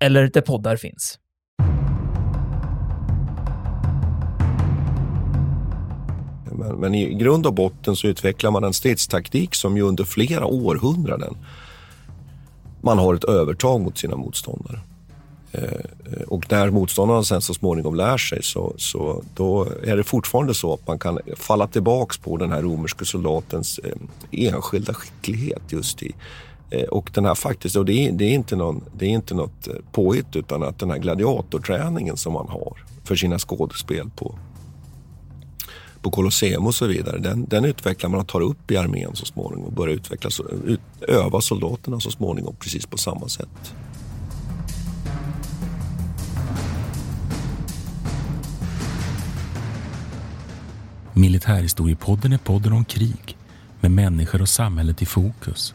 eller där poddar finns. Men, men i grund och botten så utvecklar man en stridstaktik som ju under flera århundraden man har ett övertag mot sina motståndare. Eh, eh, och när motståndarna sen så småningom lär sig så, så då är det fortfarande så att man kan falla tillbaks på den här romerske soldatens eh, enskilda skicklighet just i Eh, och den här faktiskt, och det är, det är, inte någon, det är inte något eh, påhitt utan att den här gladiatorträningen som man har för sina skådespel på, på Colosseum och så vidare, den, den utvecklar man och tar upp i armén så småningom och börjar utveckla, ut, öva soldaterna så småningom precis på samma sätt. Militärhistoriepodden är podden om krig med människor och samhället i fokus.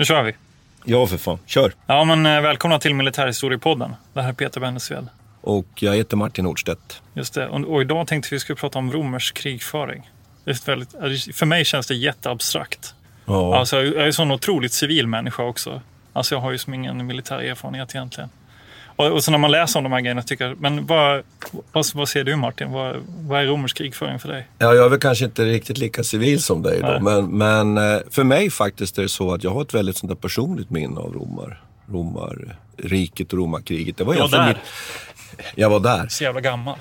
Nu kör vi. Ja, för fan. Kör! Ja, men eh, välkomna till Militärhistoriepodden. Det här är Peter Bennesved. Och jag heter Martin Nordstedt. Just det. Och, idag tänkte vi skulle prata om romersk krigföring. Det är väldigt, alltså, för mig känns det jätteabstrakt. Ja. Alltså, jag är en sån otroligt civil människa också. Alltså, jag har ju som ingen militär erfarenhet egentligen. Och, och så när man läser om de här grejerna tycker jag, men vad, vad, vad ser du Martin? Vad, vad är romersk krigföring för dig? Ja, jag är väl kanske inte riktigt lika civil som dig då, men, men eh, för mig faktiskt är det så att jag har ett väldigt sånt där personligt minne av romar, romarriket och romarkriget. Det var var egentligen där. Mitt, jag var där. Så jävla gammal.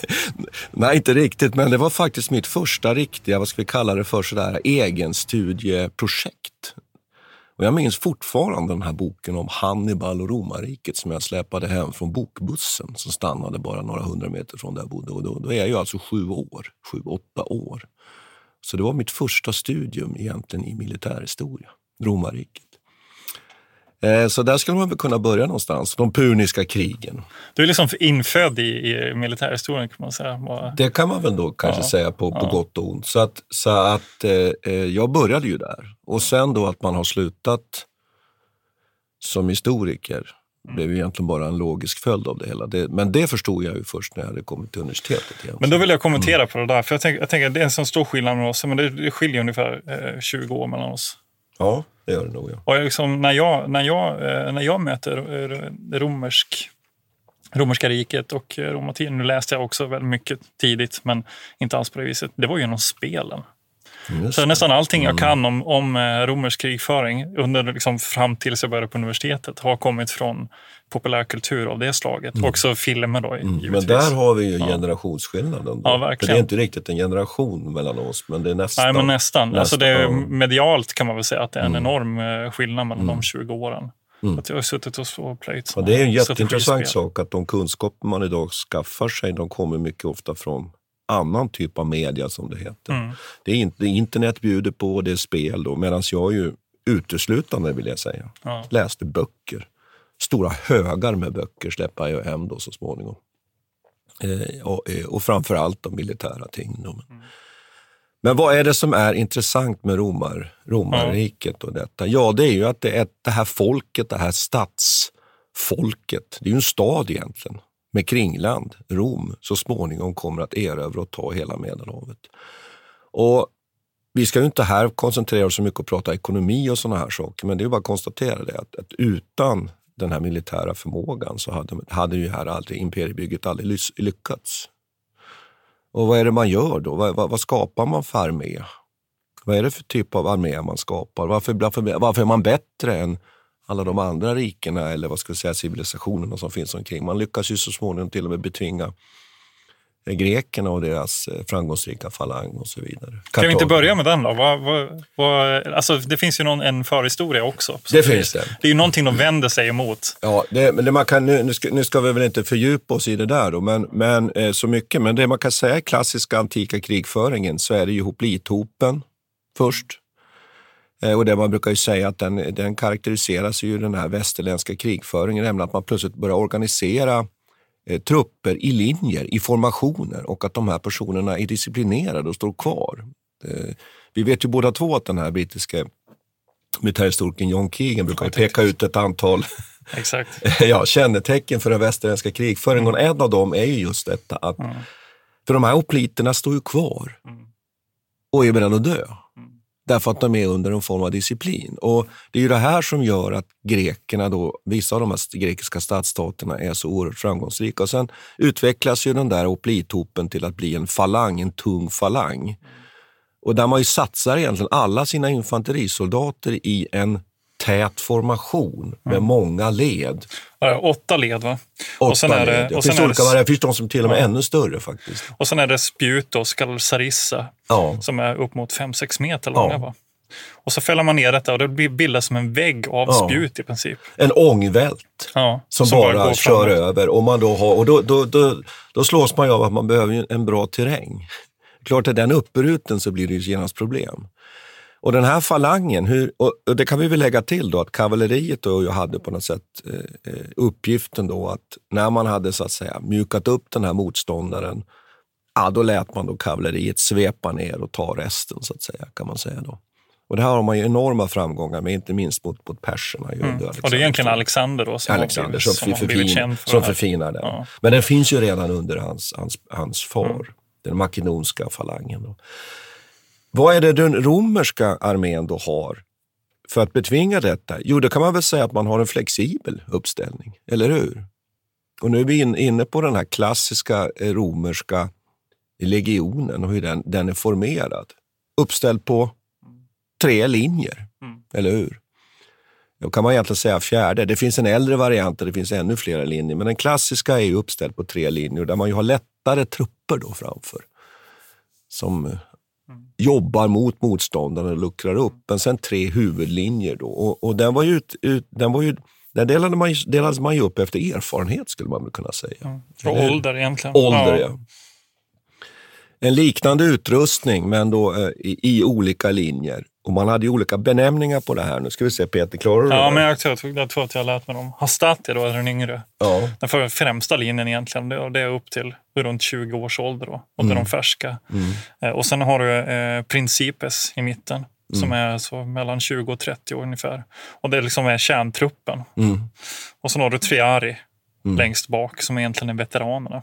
Nej, inte riktigt, men det var faktiskt mitt första riktiga, vad ska vi kalla det för, sådär egenstudieprojekt. Och jag minns fortfarande den här boken om Hannibal och romarriket som jag släpade hem från bokbussen som stannade bara några hundra meter från där jag bodde. Och då, då är jag ju alltså sju år, sju, åtta år. Så det var mitt första studium egentligen i militärhistoria, romarriket. Eh, Så där skulle man väl kunna börja någonstans, de puniska krigen. Du är liksom infödd i, i militärhistorien kan man säga. Bara- Det kan man väl då kanske Ja, säga på, på ja. gott och ont. Så att, så att eh, eh, jag började ju där. Och sen då att man har slutat som historiker blev ju egentligen bara en logisk följd av det hela. Det, men det förstod jag ju först när jag hade kommit till universitetet. egentligen. Men då vill jag kommentera Mm. på det där. För jag tänker, jag tänker att det är en sån stor skillnad mellan oss. Men det, det skiljer ungefär eh, 20 år mellan oss. Ja, det gör det nog. Ja. Och jag liksom, när, jag, när, jag, eh, när jag möter eh, romersk, romerska riket och eh, romartiden, nu läste jag också väldigt mycket tidigt, men inte alls på det viset. Det var ju genom spelen. Just Så nästan allting Mm. jag kan om, om eh, romersk krigföring under, liksom, fram tills jag började på universitetet har kommit från populärkultur av det slaget. Också filmer då, Mm. Men där har vi ju Ja. generationsskillnaden. Då. Ja, För det är inte riktigt en generation mellan oss, men det är nästan. Nej, men nästan. Alltså det, är- medialt kan man väl säga att det är en Mm. enorm eh, skillnad mellan Mm. de 20 åren. Mm. Att jag har suttit och plöjt Ja, det är en jätteintressant sak att de kunskaper man idag skaffar sig, de kommer mycket ofta från annan typ av media som det heter. Mm. Det är inte, internet bjuder på, det är spel då, medan jag ju uteslutande vill jag säga, Ja. läste böcker. Stora högar med böcker släpper jag hem då så småningom. Eh, och, eh, och framförallt de militära ting. Då. Mm. Men vad är det som är intressant med Romar, romarriket och detta? Ja, det är ju att det, är det här folket, det här stadsfolket, det är ju en stad egentligen med kringland, Rom, så småningom kommer att erövra och ta hela Medelhavet. Och vi ska ju inte här koncentrera oss så mycket och prata ekonomi och sådana här saker, men det är bara att konstatera det att, att utan den här militära förmågan så hade, hade ju här aldrig imperiebygget aldrig lyckats. Och vad är det man gör då? Vad, vad, vad skapar man för armé? Vad är det för typ av armé man skapar? Varför, varför, varför är man bättre än alla de andra rikena eller vad ska jag säga, civilisationerna som finns omkring? Man lyckas ju så småningom till och med betvinga grekerna och deras eh, framgångsrika falang och så vidare. Kan vi inte börja med den då? Vad, vad, vad, alltså det finns ju någon, en förhistoria också. Det finns det. Det är ju någonting de vänder sig emot. Ja, det, men det man kan, nu, nu, ska, nu ska vi väl inte fördjupa oss i det där då, men, men eh, så mycket. Men det man kan säga i klassiska antika krigföringen så är det ju hoplithopen först. Eh, och det man brukar ju säga att den, den karaktäriseras ju den här västerländska krigföringen, nämligen att man plötsligt börjar organisera eh, trupper i linjer, i formationer och att de här personerna är disciplinerade och står kvar. Eh, vi vet ju båda två att den här brittiska militärhistorikern John Keegan brukar peka ut ett antal Exakt. ja, kännetecken för den västerländska krigföringen. Mm. En av dem är ju just detta att mm. för de här opliterna står ju kvar mm. och är beredda att dö. Därför att de är under en form av disciplin. Och Det är ju det här som gör att grekerna, då, vissa av de här grekiska stadsstaterna, är så oerhört framgångsrika. Och sen utvecklas ju den där oplitopen till att bli en falang, en tung falang. Och där man ju satsar egentligen alla sina infanterisoldater i en tät formation med mm. många led. Ja, åtta led va? Åtta och sen är det, led. Och det finns olika varianter, det finns de som till och med är ännu större faktiskt. Och sen är det spjut då, kallad sarissa, ja. som är upp mot 5-6 meter långa. Ja. Va? Och så fäller man ner detta och det bildas som en vägg av ja. spjut i princip. En ångvält ja, som, som, bara, bara kör över. Och, man då, har, och då, då, då, då slås man ju av att man behöver en bra terräng. Klart att den uppruten så blir det ju genast problem. Och den här falangen, hur, och det kan vi väl lägga till då att kavalleriet då hade på något sätt eh, eh, uppgiften då att när man hade så att säga mjukat upp den här motståndaren, ja, då lät man då kavalleriet svepa ner och ta resten så att säga, kan man säga då. Och det här har man ju enorma framgångar med, inte minst mot, mot perserna. Mm. Och det är egentligen Alexander då som, Alexander, blivit, som, som, förfin, för som förfinar den. Ja. Men den finns ju redan under hans, hans, hans far, mm. den makedonska falangen. Då. Vad är det den romerska armén då har för att betvinga detta? Jo, det kan man väl säga att man har en flexibel uppställning, eller hur? Och nu är vi inne på den här klassiska eh, romerska legionen och hur den, den är formerad. Uppställd på tre linjer, mm. eller hur? Då kan man egentligen säga fjärde. Det finns en äldre variant där det finns ännu fler linjer, men den klassiska är uppställd på tre linjer där man ju har lättare trupper då framför. Som eh, jobbar mot motståndaren och luckrar upp. Men sen tre huvudlinjer. Då. Och, och den var ju, ut, den var ju där delade man, delades man ju upp efter erfarenhet skulle man väl kunna säga. Ja, och ålder egentligen. Ålder, ja. ja. En liknande utrustning men då eh, i, i, olika linjer. Och man hade ju olika benämningar på det här. Nu ska vi se, Peter, klarar du Ja, det? men jag tror, jag tror att jag lärt mig dem. Hastati då är den yngre. Ja. Den främsta linjen egentligen, det, det är upp till runt 20 års ålder då. Och är de färska. Mm. Eh, och sen har du eh, Principes i mitten. Mm. Som är så mellan 20 och 30 år ungefär. Och det liksom är kärntruppen. Mm. Och sen har du Triari mm. längst bak som egentligen är veteranerna.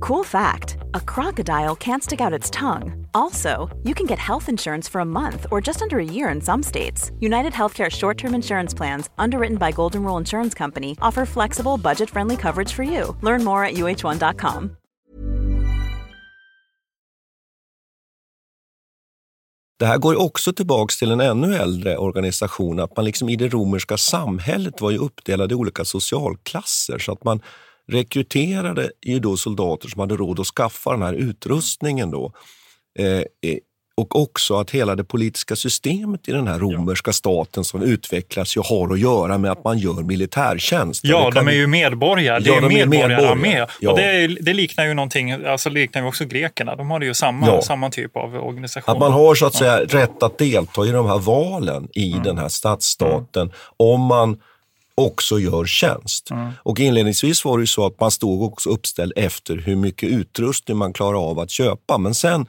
Cool fact a crocodile can't stick out its tongue. Also, you can get health insurance for a month or just under a year in some states. United Healthcare short term insurance plans, underwritten by Golden Rule Insurance Company, offer flexible, budget friendly coverage for you. Learn more at uh1.com. Det här går ju också tillbaks till en ännu äldre organisation, att man liksom i det romerska samhället var ju uppdelad i olika socialklasser. Så att man rekryterade ju då soldater som hade råd att skaffa den här utrustningen. Då. Eh, eh, och också att hela det politiska systemet i den här romerska staten som utvecklas ju har att göra med att man gör militärtjänst. Ja, de är ju medborgare. Det Ja, är de medborgararmé. Ja. Och det, det liknar ju någonting, alltså liknar ju också grekerna. De har ju samma, Ja. samma typ av organisation. Att man har så att säga rätt att delta i de här valen i Mm. den här stadsstaten om man också gör tjänst. Mm. Och inledningsvis var det ju så att man stod också uppställd efter hur mycket utrustning man klarar av att köpa. Men sen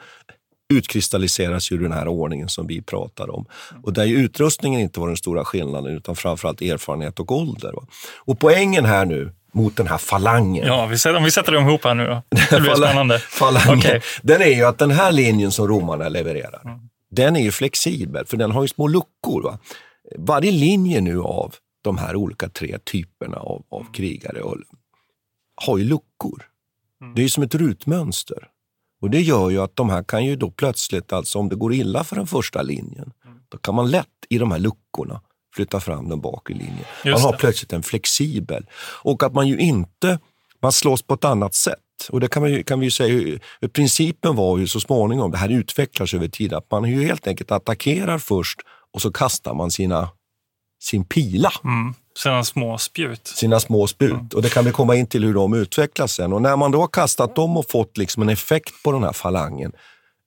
utkristalliseras ju den här ordningen som vi pratar om. Och där ju utrustningen inte var den stora skillnaden utan framförallt erfarenhet och ålder. Va? Och poängen här nu mot den här falangen Ja, vi sätter, om vi sätter dem ihop här nu då. Det blir spännande. falangen, Okej. Den är ju att den här linjen som romarna levererar, den är ju flexibel för den har ju små luckor. Va? Varje linje nu av de här olika tre typerna av, av krigare och, har ju luckor. Det är som ett rutmönster. Och det gör ju att de här kan ju då plötsligt, alltså om det går illa för den första linjen, då kan man lätt i de här luckorna flytta fram den bakre linjen. Man Just har det. plötsligt en flexibel. Och att man ju inte, man slåss på ett annat sätt. Och det kan, man ju, kan vi ju säga, principen var ju så småningom, det här utvecklas över tid, att man ju helt enkelt attackerar först och så kastar man sina, sin pila Mm. Sina små spjut. sina små sput. Och det kan vi komma in till hur de utvecklas sen. Och när man då har kastat dem och fått liksom en effekt på den här falangen,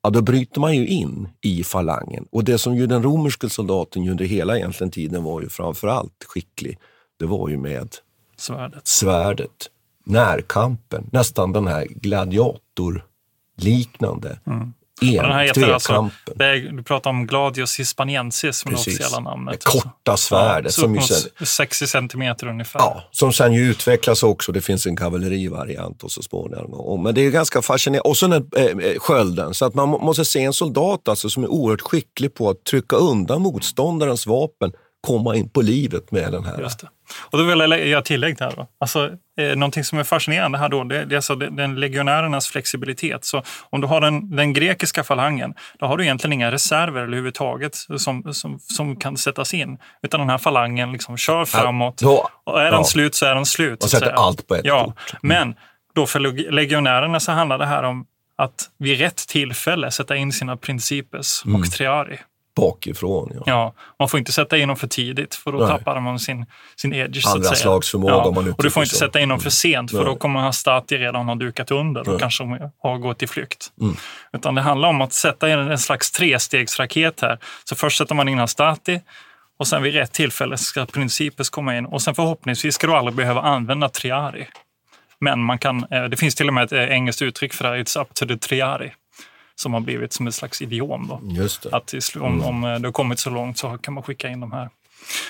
ja, då bryter man ju in i falangen. Och det som ju den romerske soldaten under hela egentligen tiden var ju framförallt skicklig, det var ju med Svärdet. svärdet, närkampen, nästan den här gladiatorliknande Och Den här heter alltså, är, du pratar om Gladius hispaniensis som är det officiella namnet. Det korta svärdet så som ju sen- 60 centimeter ungefär. Ja, som sen ju utvecklas också. Det finns en kavallerivariant och så småningom. Och- Men det är ganska fascinerande. Och sen är, eh, skölden. Så att man må- måste se en soldat alltså, som är oerhört skicklig på att trycka undan motståndarens vapen, komma in på livet med den här. Just det. Och då vill jag göra tillägg där. Då. Alltså, eh, någonting som är fascinerande här då, det, det är alltså den- den legionärernas flexibilitet. Så om du har den, den grekiska falangen, då har du egentligen inga reserver överhuvudtaget som, som, som kan sättas in. Utan den här falangen liksom kör framåt. då- och är den ja. slut så är den slut. att sätter allt på ett ja. kort. Men då för leg- legionärerna så handlar det här om att vid rätt tillfälle sätta in sina principes Mm. och triari. Bakifrån. Ja. Ja, man får inte sätta in dem för tidigt för då Nej. tappar man sin, sin edge. så att Andra säga. förmåga, ja. om man Och du får inte så. sätta in dem för sent för Nej. då kommer Hastati redan ha dukat under och Nej. kanske har gått i flykt. Mm. Utan det handlar om att sätta in en slags trestegsraket här. Så först sätter man in Hastati och sen vid rätt tillfälle ska Principes komma in och sen förhoppningsvis ska du aldrig behöva använda Triari. Men man kan, eh, det finns till och med ett eh, engelskt uttryck för det här, it's up to the Triari, som har blivit som ett slags idiom. Då. Just det. Att i sl- om, om eh, det har kommit så långt så kan man skicka in de här.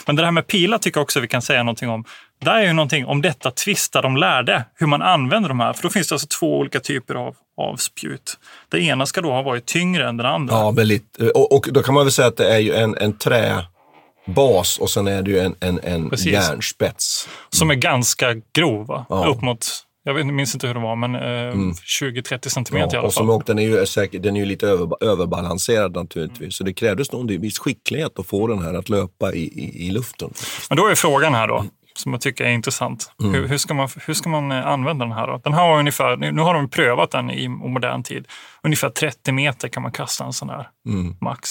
Men det här med pilar tycker jag också vi kan säga någonting om. Där är ju någonting om detta tvistar de lärde, hur man använder de här. För då finns det alltså två olika typer av, av spjut. Det ena ska då ha varit tyngre än den andra. Ja, lite, och, och då kan man väl säga att det är ju en, en träbas och sen är det ju en, en, en järnspets. Som är ganska grov. Va? Ja. Upp mot, jag vet, minns inte hur det var, men eh, 20-30 centimeter i Ja, alla och fall. och den är ju säkert, den är ju lite över, överbalanserad naturligtvis. Så det krävdes nog en viss skicklighet att få den här att löpa i, i, i luften. Men då är frågan här då, som jag tycker är intressant. Mm. Hur, hur, ska man, hur ska man eh, använda den här då? Den här har ungefär, nu har de prövat den i modern tid. Ungefär 30 meter kan man kasta en sån här, Mm. max.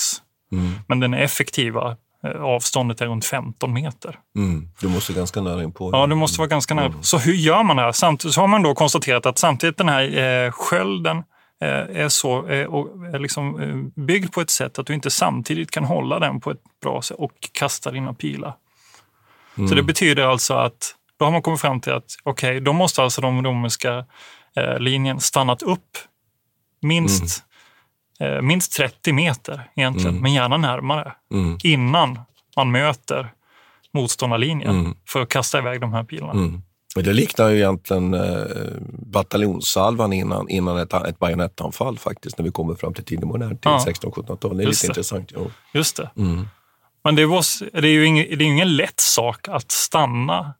Men den effektiva avståndet är runt 15 meter. Mm. Du måste ganska nära in på. Ja, du måste vara ganska nära. Så hur gör man det här? Samtidigt så har man då konstaterat att samtidigt den här eh, skölden eh, är, så, eh, är liksom, eh, byggd på ett sätt att du inte samtidigt kan hålla den på ett bra sätt och kasta dina pilar. Så det betyder alltså att då har man kommit fram till att okej, då måste alltså de romerska eh, linjen stannat upp minst, eh, minst 30 meter egentligen, men gärna närmare, Mm. innan man möter motståndarlinjen Mm. för att kasta iväg de här pilarna. Mm. Men det liknar ju egentligen eh, bataljonssalvan innan, innan ett, ett bajonettanfall faktiskt, när vi kommer fram till tidig modern tid, Ja. 1600-1700-tal. Det är Just lite det. intressant. Ja. Just det. Mm. Men det, var, det är ju ingen, det är ingen lätt sak att stanna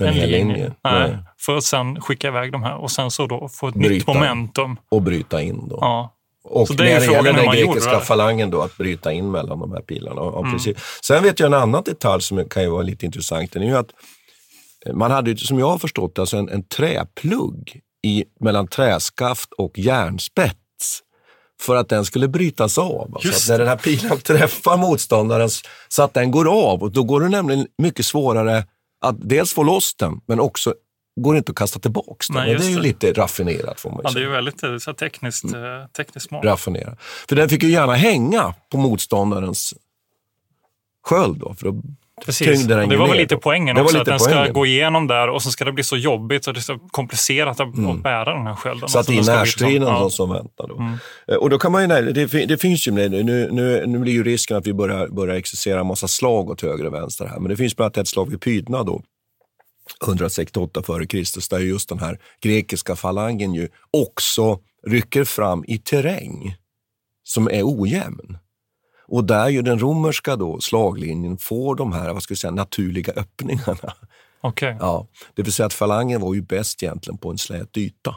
En en hel linje. linje. Nej, Nej. För att sen skicka iväg de här och sen så då få ett nytt Bryta. momentum. Och bryta in då. Ja. Och Så det är när det gäller den gjorde grekiska det. falangen då, att bryta in mellan de här pilarna. Ja, Mm. precis. Sen vet jag en annan detalj som kan ju vara lite intressant. Det är ju att man hade, som jag har förstått alltså en, en träplugg i, mellan träskaft och järnspets för att den skulle brytas av. Alltså att när den här pilen träffar motståndaren så att den går av. Och då går det nämligen mycket svårare att dels få loss den, men också går det inte att kasta tillbaka den. Nej, det är ju det. lite raffinerat får man ju Ja, det är säga. väldigt eh, så tekniskt, eh, tekniskt smart. Raffinerat. För den fick ju gärna hänga på motståndarens sköld då, för då Precis. det var väl lite poängen också, att den ska poängen. gå igenom där och så ska det bli så jobbigt och det är så komplicerat att, att bära den här skölden. Så att Alltså, det är ska närstriden liksom- ja. som, som väntar. Då. Eh, Och då kan man ju, det, det finns ju, nu, nu, nu blir ju risken att vi börjar, börjar exercera en massa slag åt höger och vänster här. Men det finns bland annat ett slag vid Pydna då, 168 f.Kr. där just den här grekiska falangen ju också rycker fram i terräng som är ojämn. Och där ju den romerska då, slaglinjen får de här vad ska jag säga, naturliga öppningarna. Okej. Ja, det vill säga att falangen var ju bäst egentligen på en slät yta.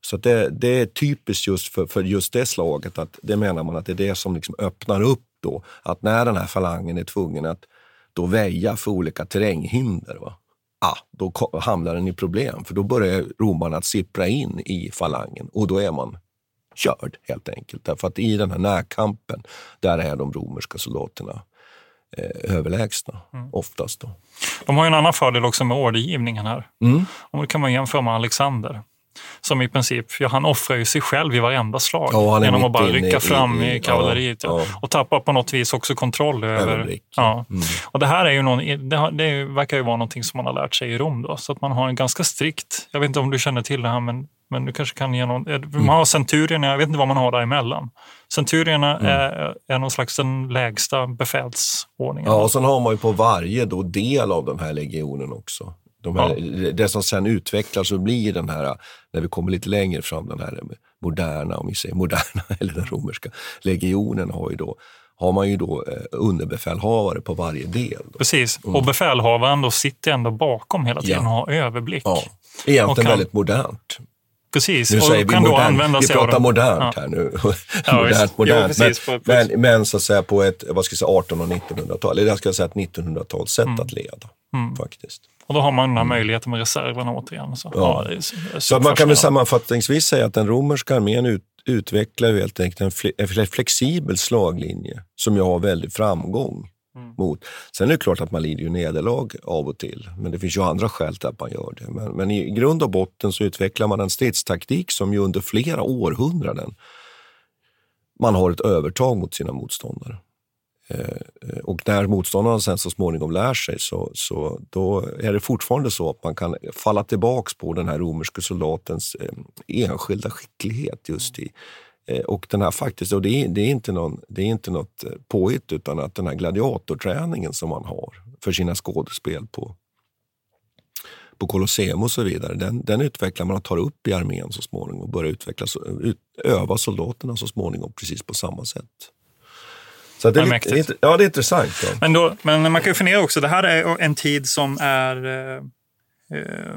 Så det, det är typiskt just för, för just det slaget, att det menar man att det är det som liksom öppnar upp då, att när den här falangen är tvungen att då väja för olika terränghinder, va? Ah, då hamnar den i problem, för då börjar romarna att sippra in i falangen och då är man körd helt enkelt. Därför att i den här närkampen, där är de romerska soldaterna eh, överlägsna oftast. Då. De har ju en annan fördel också med ordergivningen här. Mm. Om det kan man jämföra med Alexander. Som i princip, ja, han offrar ju sig själv i varenda slag Ja, genom att bara rycka i- fram i- i, kavalleriet. ja, Ja. Och tappar på något vis också kontroll över... Överblick. Ja. Mm. Och det här är ju någon, det, har, det verkar ju vara någonting som man har lärt sig i Rom. Då, så att man har en ganska strikt, jag vet inte om du känner till det här, men, men du kanske kan ge någon... Mm. Man har centurierna, jag vet inte vad man har däremellan. Centurierna Mm. är, är någon slags den lägsta befälsordningen. Ja, och sen har man ju på varje då del av den här legionen också. De här, Det som sen utvecklas och blir den här, när vi kommer lite längre fram, den här moderna, om vi säger moderna, eller den romerska legionen har ju då har man ju då eh, underbefälhavare på varje del. Då. Precis, och befälhavaren då sitter ändå bakom hela tiden Mm. Ja. och har överblick. Ja, egentligen kan- väldigt modernt. Precis, Nu och säger vi kan då modern, använda vi pratar modernt Ja. här nu. Ja, modernt, modernt. precis, men, men, men så att säga på ett vad ska jag säga, 1800 och 1900-tal, eller jag ska säga ett 1900-tals sätt Mm. att leda. Faktiskt. Och då har man den här möjligheten med reserverna återigen. Så, ja. Ja. så- Så man kan väl sammanfattningsvis säga att den romerska armén ut, utvecklar helt enkelt en, fle, flexibel slaglinje som jag har väldigt framgång Mm. mot. Sen är det klart att man lider ju nederlag av och till, men det finns ju andra skäl till att man gör det. Men, men i grund och botten så utvecklar man en stridstaktik som ju under flera århundraden man har ett övertag mot sina motståndare. Eh, och när motståndarna sen så småningom lär sig så, så då är det fortfarande så att man kan falla tillbaks på den här romerske soldatens eh, enskilda skicklighet just i eh, och den här faktiskt, och det är, det är, inte, någon, det är inte något påhitt utan att den här gladiatorträningen som man har för sina skådespel på, på Colosseum och så vidare, den, den utvecklar man och tar upp i armén så småningom och börjar utveckla, ut, öva soldaterna så småningom precis på samma sätt. Så det, är lite, mäktigt. ja, det är intressant. Ja. Men, då, men man kan ju fundera också, det här är en tid som är... Eh, eh,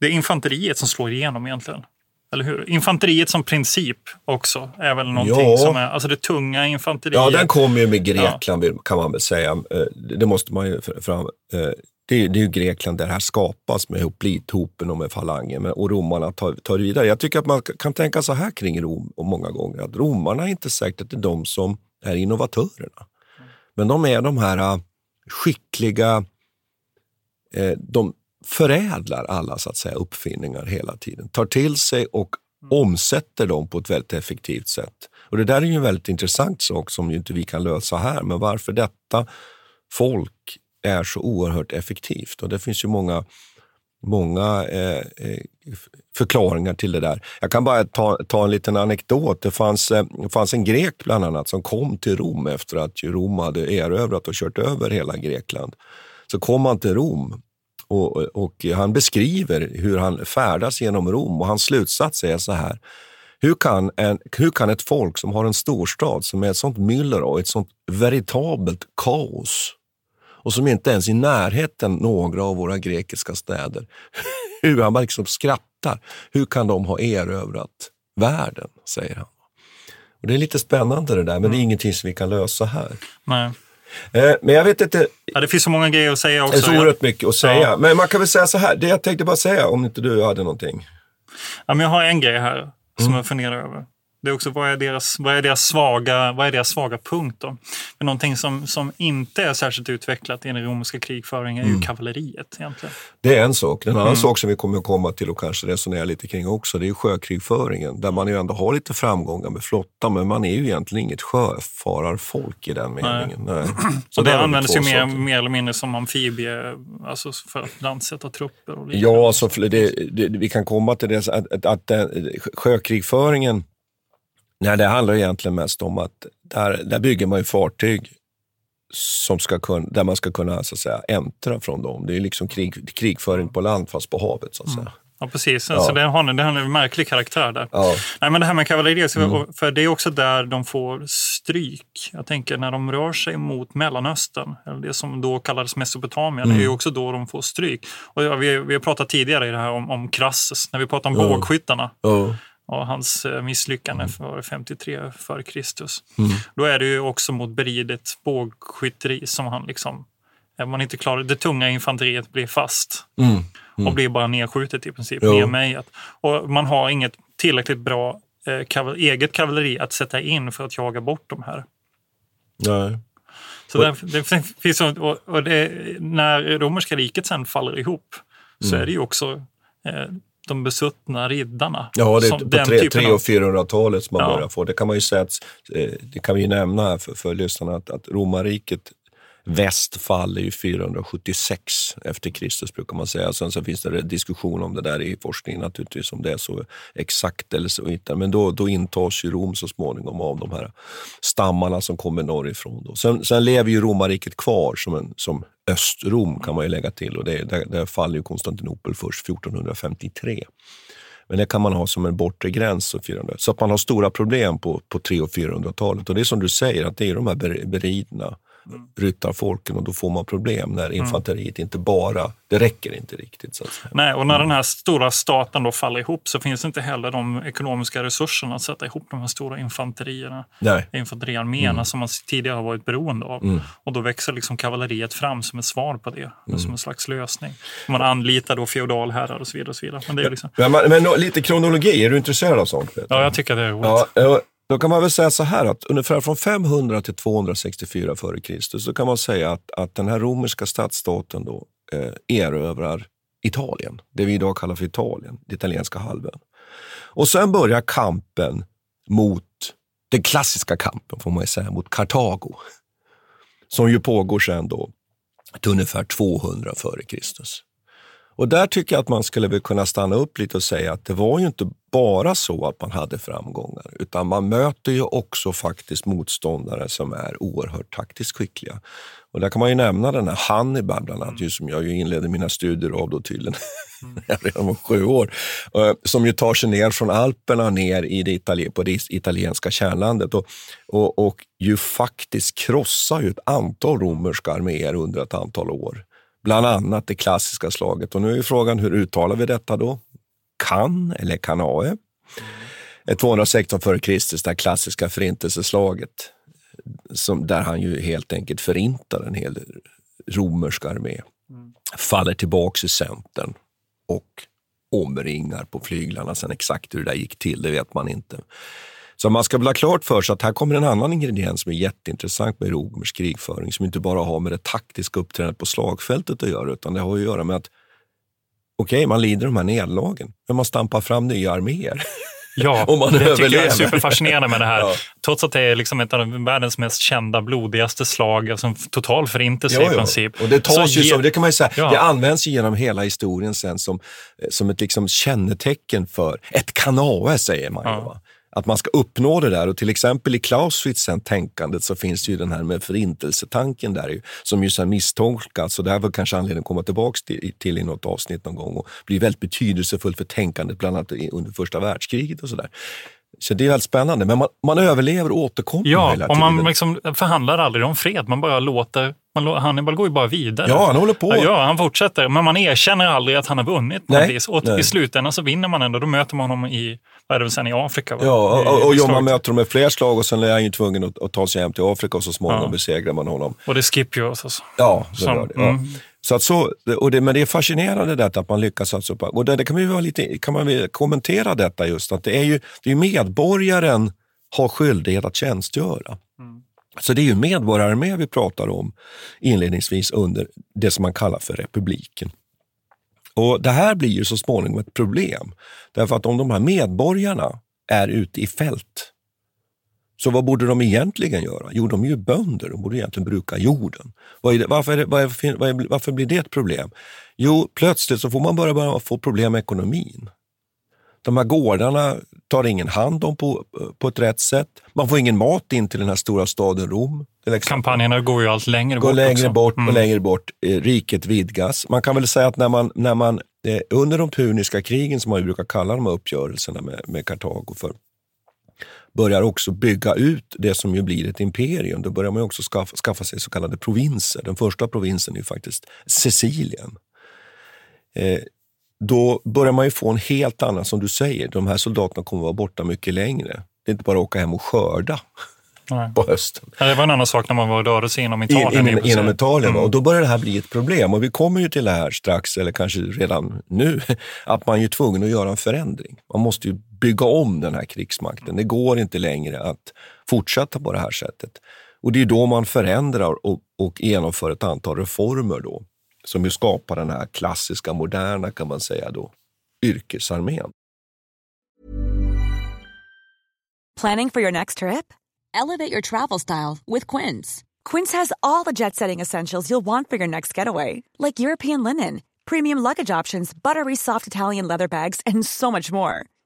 det är infanteriet som slår igenom egentligen. Eller hur? Infanteriet som princip också är väl någonting Ja. som är... Alltså det tunga infanteriet. Ja, den kommer ju med Grekland vill- kan man väl säga. Eh, Det måste man ju fram... eh, Det är, det är ju Grekland där det här skapas med hoplithopen och med falangen och romarna tar, tar vidare. Jag tycker att man kan tänka så här kring Rom och många gånger att romarna är inte säkert att det är de som är innovatörerna. Men de är de här eh, skickliga, eh, de förädlar alla så att säga uppfinningar hela tiden. Tar till sig och omsätter dem på ett väldigt effektivt sätt. Och Det där är ju en väldigt intressant sak som ju inte vi kan lösa här, men varför detta folk är så oerhört effektivt. Och det finns ju många, många eh, eh förklaringar till det där. Jag kan bara ta, ta en liten anekdot. Det fanns, eh, det fanns en grek bland annat som kom till Rom efter att Rom hade erövrat och kört över hela Grekland. Så kom han till Rom och, och han beskriver hur han färdas genom Rom och hans slutsats är så här. Hur kan, en, hur kan ett folk som har en storstad som är ett sånt myller och ett sånt veritabelt kaos och som inte ens i närheten några av våra grekiska städer, hur han bara liksom skrattar. Hur kan de ha erövrat världen, säger han. Och Det är lite spännande det där, men det är ingenting som vi kan lösa här. Nej. Eh, men jag vet inte, Ja, det finns så många grejer att säga det också. är så oerhört mycket att säga. Ja. Men man kan väl säga så här, det jag tänkte bara säga om inte du hade någonting. Ja, men jag har en grej här som Mm. jag funderar över. Det är också vad är deras, vad är deras, svaga, vad är deras svaga punkt då? Men någonting som, som inte är särskilt utvecklat i den romerska krigföringen är Mm. ju kavalleriet egentligen. Det är en sak. En annan Mm. sak som vi kommer att komma till och kanske resonera lite kring också, det är sjökrigföringen. Där man ju ändå har lite framgångar med flottan, men man är ju egentligen inget sjöfararfolk i den meningen. Nej. Så Och det två ju mer, mer eller mindre som amfibie, alltså för att landsätta trupper och liknande. Ja, alltså, det, det, vi kan komma till det att, att, att eh, sjökrigföringen, nej, det handlar egentligen mest om att där, där bygger man ju fartyg som ska kunna, där man ska kunna så att säga, äntra från dem. Det är liksom krig, krigföring på land fast på havet. Så att säga. Ja, precis. Ja. Så det har, en- det har en märklig karaktär där. Ja. Nej, men det här med kavalleriet, Mm. för det är också där de får stryk. Jag tänker när de rör sig mot Mellanöstern, eller det som då kallades Mesopotamien, Mm. är ju också då de får stryk. Och vi, vi har pratat tidigare i det här om, om Crassus, när vi pratade om Ja. bågskyttarna Ja. Och hans eh, misslyckande Mm. för 53 före Kristus. Då är det ju också mot beridet bågskytteri som han liksom, är man inte klarar, det tunga infanteriet blir fast Mm. och blir bara nedskjutet i princip, Jo. nedmejat. Och man har inget tillräckligt bra eh, kaval- eget kavalleri att sätta in för att jaga bort de här. Nej. Så där, det finns, och, och det, när romerska riket sen faller ihop så Mm. är det ju också eh, de besuttna riddarna. Ja, det är som på den tre- typen 300 och av- 400-talet som man Ja. börjar få. Det kan man ju säga att, eh, det kan vi nämna här för, för lyssnarna att, att romarriket väst faller ju 476 efter Kristus brukar man säga. Sen så finns det diskussion om det där i forskningen naturligtvis, om det är så exakt eller så inte. Men då, då intas ju Rom så småningom av de här stammarna som kommer norrifrån. Då. Sen, sen lever ju romarriket kvar som, en, som Östrom kan man ju lägga till och det, där, där faller ju Konstantinopel först 1453. Men det kan man ha som en bortre gräns. Så, 400. så att man har stora problem på, på 300 och 400-talet. Och det är som du säger, att det är de här beridna beridna ryttarfolken och då får man problem när infanteriet inte bara, det räcker inte riktigt. Så. Nej, och när den här stora staten då faller ihop så finns inte heller de ekonomiska resurserna att sätta ihop de här stora infanterierna, Nej. infanteriarméerna som man tidigare har varit beroende av. Och då växer liksom kavalleriet fram som ett svar på det, som en slags lösning. Man anlitar då feodalherrar och så vidare. Och så vidare. Men det är liksom, Men, men nå- lite kronologi, är du intresserad av sånt? Ja, jag tycker det är roligt. Ja, då kan man väl säga så här att ungefär från 500 till 264 f.Kr. så kan man säga att, att den här romerska stadsstaten då eh, erövrar Italien, det vi idag kallar för Italien, det italienska halvön. Och sen börjar kampen mot, den klassiska kampen får man ju säga, mot Kartago. Som ju pågår sen då till ungefär 200 f.Kr. Och där tycker jag att man skulle väl kunna stanna upp lite och säga att det var ju inte bara så att man hade framgångar, utan man möter ju också faktiskt motståndare som är oerhört taktiskt skickliga. Och där kan man ju nämna den här Hannibal bland annat, ju, som jag ju inledde mina studier av då tydligen när jag redan var sju år. eh, Som ju tar sig ner från Alperna ner i det Italien, på det italienska kärnlandet och, och, och ju faktiskt krossar ju ett antal romerska arméer under ett antal år. Bland annat det klassiska slaget. Och nu är frågan, hur uttalar vi detta då? Kan eller Kanae? Ett 216 f.Kr. det klassiska förintelseslaget. Som, där han ju helt enkelt förintar en hel romersk armé. Faller tillbaks i centern och omringar på flyglarna. Sen exakt hur det där gick till, det vet man inte. Så man ska väl ha klart för sig att här kommer en annan ingrediens som är jätteintressant med romersk krigföring som inte bara har med det taktiska uppträdandet på slagfältet att göra, utan det har att göra med att okej, man lider de här nederlagen, men man stampar fram nya arméer. Ja, det tycker jag är superfascinerande med det här. Ja. Trots att det är liksom ett av världens mest kända, blodigaste slag, alltså total förintelse i princip. Och det tas Så ju som, det kan man säga, Ja. det används ju genom hela historien sen som, som ett liksom kännetecken för ett kanae, säger man. Ja. Att man ska uppnå det där och till exempel i Clausewitz-tänkandet så finns det ju den här med förintelsetanken där ju, som ju sen misstolkas. Så det här var kanske anledning att komma tillbaka till, till i något avsnitt någon gång och blir väldigt betydelsefull för tänkandet bland annat under första världskriget och sådär. Så det är väldigt spännande. Men man, man överlever och återkommer Ja, hela och man tiden. liksom förhandlar aldrig om fred. Man bara låter... Man, Hannibal går ju bara vidare. Ja, han håller på. Ja, han fortsätter. Men man erkänner aldrig att han har vunnit Nej, vis. Och nej. i slutändan så vinner man ändå. Då möter man honom i, vad är det väl sen, i Afrika? Va? Ja, I- och, och, och i ja, man möter honom med fler slag och sen är han ju tvungen att, att ta sig hem till Afrika och så småningom Ja. besegrar man honom. Och det är Scipio. och Så. Ja, det Som- det. Ja. mm. Så att så, och det, men det är fascinerande detta att man lyckas. På- och det, det kan, vara lite, kan man kommentera detta just, att det är ju det är medborgaren har skyldighet att tjänstgöra. Så det är ju medborgararmé vi pratar om inledningsvis under det som man kallar för republiken. Och Det här blir ju så småningom ett problem. Därför att om de här medborgarna är ute i fält, så vad borde de egentligen göra? Jo, de är ju bönder. De borde egentligen bruka jorden. Varför, blir det ett problem? Jo, plötsligt så får man börja, börja få problem med ekonomin. De här gårdarna tar ingen hand om på, på ett rätt sätt. Man får ingen mat in till den här stora staden Rom. Kampanjerna går ju allt längre går bort längre också. bort och Mm. längre bort. Eh, riket vidgas. Man kan väl säga att när man, när man eh, under de puniska krigen, som man brukar kalla de här uppgörelserna med, med Kartago för, börjar också bygga ut det som ju blir ett imperium. Då börjar man också skaffa, skaffa sig så kallade provinser. Den första provinsen är faktiskt Sicilien. Eh, då börjar man ju få en helt annan, som du säger, de här soldaterna kommer vara borta mycket längre. Det är inte bara att åka hem och skörda Nej. på hösten Ja, Det var en annan sak när man var rörde sig inom Italien. in, i in, inom Italien. Mm. Och då börjar det här bli ett problem. Och vi kommer ju till det här strax, eller kanske redan nu, att man är tvungen att göra en förändring. Man måste ju bygga om den här krigsmakten. Det går inte längre att fortsätta på det här sättet. Och det är då man förändrar och, och genomför ett antal reformer då, som ju skapar den här klassiska, moderna, kan man säga då, yrkesarmén. Planning for your next trip? Elevate your travel style with Quince. Quince has all the jet setting essentials you'll want for your next getaway, like European linen, premium luggage options, buttery soft Italian leather bags, and so much more.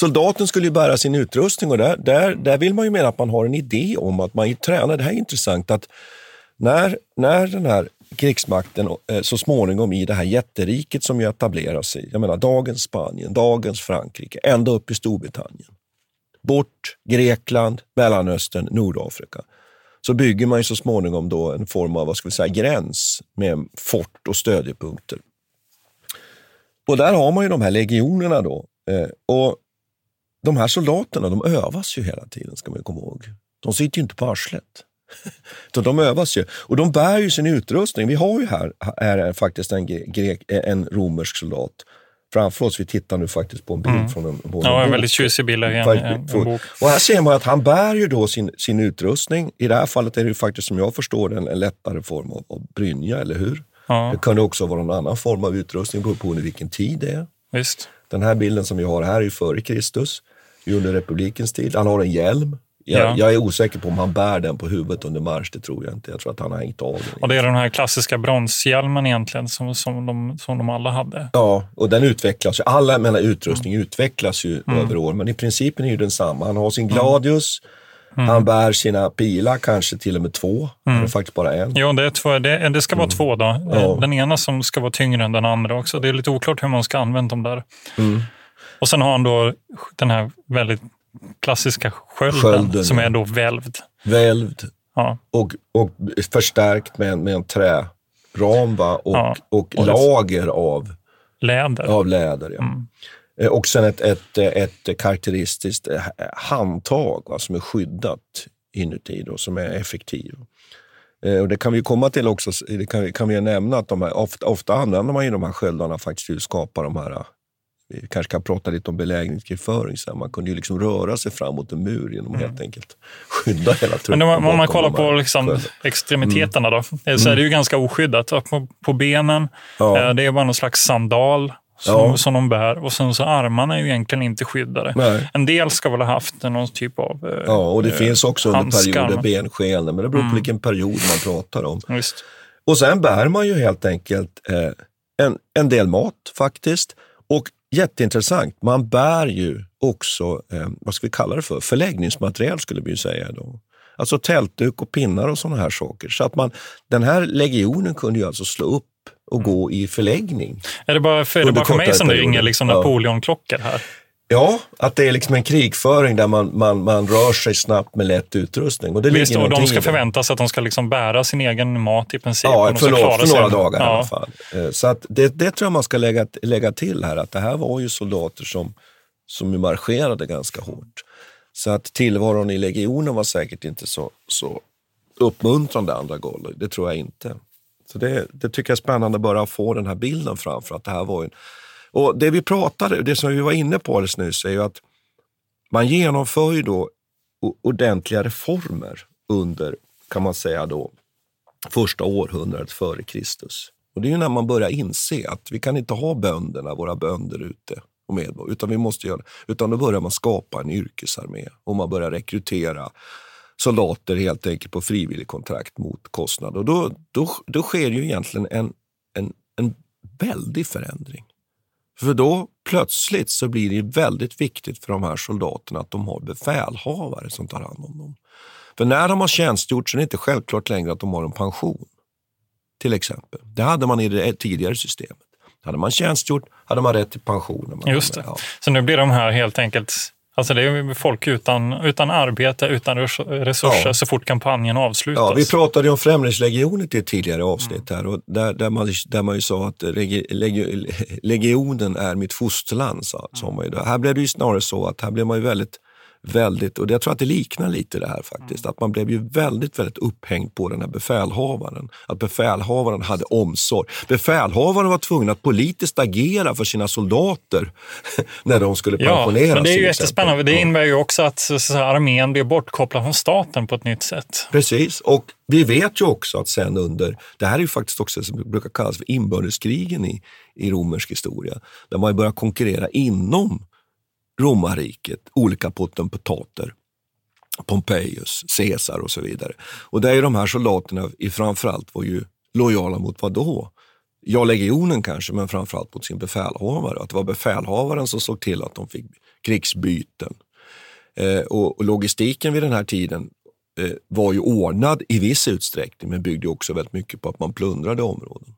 Soldaten skulle ju bära sin utrustning och där, där, där vill man ju mena att man har en idé om att man tränar. Det här är intressant att när, när den här krigsmakten eh, så småningom i det här jätteriket som ju etablerar sig, jag menar dagens Spanien, dagens Frankrike, ända upp i Storbritannien. Bort Grekland, Mellanöstern, Nordafrika. Så bygger man ju så småningom då en form av vad ska vi säga, gräns med fort och stödjepunkter. Och där har man ju de här legionerna då. Eh, och de här soldaterna, de övas ju hela tiden, ska man ju komma ihåg. De sitter ju inte på arslet. Så de övas ju. Och de bär ju sin utrustning. Vi har ju här, här är faktiskt en, grek, en romersk soldat framför oss. Vi tittar nu faktiskt på en bild Mm. från en, på Ja, en väldigt tjusig bild en, en, en. Och här ser man att han bär ju då sin, sin utrustning. I det här fallet är det ju faktiskt, som jag förstår det, en, lättare form av, av brynja, eller hur? Ja, Det kunde också vara någon annan form av utrustning, beroende på under vilken tid det är. visst. Den här bilden som vi har här är ju före Kristus, under republikens tid. Han har en hjälm. Jag, Ja. jag är osäker på om han bär den på huvudet under marsch, det tror jag inte. Jag tror att han har hängt av den. Och det är den här klassiska bronshjälmen egentligen som, som, de, som de alla hade. Ja, och den utvecklas. Alla menar utrustning utvecklas ju Mm. över år, men i principen är ju densamma. Han har sin gladius, Mm. Han bär sina pilar, kanske till och med två. Mm. Är faktiskt bara en. Jo, det, är två, det, det ska vara Mm. två då. Ja. Den ena som ska vara tyngre än den andra också. Det är lite oklart hur man ska använda dem där. Mm. Och sen har han då den här väldigt klassiska skölden, Skölden, som är då välvd. Välvd Ja. och, och förstärkt med, en- med en träram va? Och, Ja. och Och lager av, Läder. av läder. Ja. Mm. Eh, Och sen ett, ett, ett karaktäristiskt eh, handtag va, som är skyddat inuti då, som är effektiv. Eh, Och det kan vi komma till också, det kan, vi- kan vi nämna att de här, ofta, ofta använder man ju de här sköldarna faktiskt till att skapa de här vi kanske kan prata lite om belägringskrigföring sen. Man kunde ju liksom röra sig fram mot en mur genom att helt enkelt skydda hela truppen. Men om, om man kollar på liksom extremiteterna då, eh, så är det ju ganska oskyddat. På, på benen, Ja. eh, det är bara någon slags sandal som, Ja. som de bär. Och sen så armarna är ju egentligen inte skyddade. Nej. En del ska väl ha haft någon typ av eh, Ja, och det eh, finns också under handskar. perioder bensken, men det beror på Mm. vilken period man pratar om. Visst. Och sen bär man ju helt enkelt eh, en, en del mat faktiskt. Och jätteintressant, man bär ju också, eh, vad ska vi kalla det för, förläggningsmaterial skulle vi ju säga då. Alltså tältduk och pinnar och sådana här saker. Så att man, den här legionen kunde ju alltså slå upp och gå i förläggning. Är det bara för, är det bara för mig som det ringer liksom Ja. Napoleonklockor här? Ja, att det är liksom en krigföring där man, man, man rör sig snabbt med lätt utrustning. Och det Visst, ligger och de ska i förväntas att de ska liksom bära sin egen mat i princip. Ja, för, några, för några dagar i ja. alla fall. Eh, Så att det, det tror jag man ska lägga, lägga till här, att det här var ju soldater som, som marscherade ganska hårt. Så att tillvaron i legionen var säkert inte så, så uppmuntrande andra gånger. Det tror jag inte. Så det, det tycker jag är spännande bara att få den här bilden framför att det här var ju... Och det vi pratade, det som vi var inne på alldeles nyss är ju att man genomför ju då ordentliga reformer under, kan man säga då, första århundradet före Kristus. Och det är ju när man börjar inse att vi kan inte ha bönderna, våra bönder ute och medborgare, utan vi måste göra Utan då börjar man skapa en yrkesarmé och man börjar rekrytera soldater helt enkelt på frivillig kontrakt mot kostnad. Och då, då, då sker ju egentligen en, en, en väldig förändring. För då plötsligt så blir det väldigt viktigt för de här soldaterna att de har befälhavare som tar hand om dem. För när de har tjänstgjort så är det inte självklart längre att de har en pension. Till exempel. Det hade man i det tidigare systemet. Hade man tjänstgjort hade man rätt till pension. man Just det. Ja. Så nu blir de här helt enkelt Alltså det är folk utan, utan arbete, utan res- resurser Ja. så fort kampanjen avslutas. Ja, vi pratade ju om Främlingslegionen i ett tidigare avsnitt här och där, där, man, där man ju sa att regi, legio, legionen är mitt fosterland. Sa, sa man ju. Här blev det ju snarare så att här blev man ju väldigt, väldigt, och jag tror att det liknar lite det här faktiskt, att man blev ju väldigt, väldigt upphängd på den här befälhavaren. Att befälhavaren hade omsorg. Befälhavaren var tvungen att politiskt agera för sina soldater när de skulle Ja, pensioneras. men det är ju jättespännande. Det innebär ju också att så, så, här, armén blir bortkopplad från staten på ett nytt sätt. Precis, och vi vet ju också att sen under, det här är ju faktiskt också det som brukar kallas för inbördeskrigen i, i romersk historia, där man börjar konkurrera inom romarriket, olika potentater. Pompejus, Caesar och så vidare. Och där är de här soldaterna i framförallt var ju lojala mot vad då? Ja, legionen kanske, men framförallt mot sin befälhavare. Att det var befälhavaren som såg till att de fick krigsbyten. Eh, och, och logistiken vid den här tiden eh, var ju ordnad i viss utsträckning, men byggde också väldigt mycket på att man plundrade områden.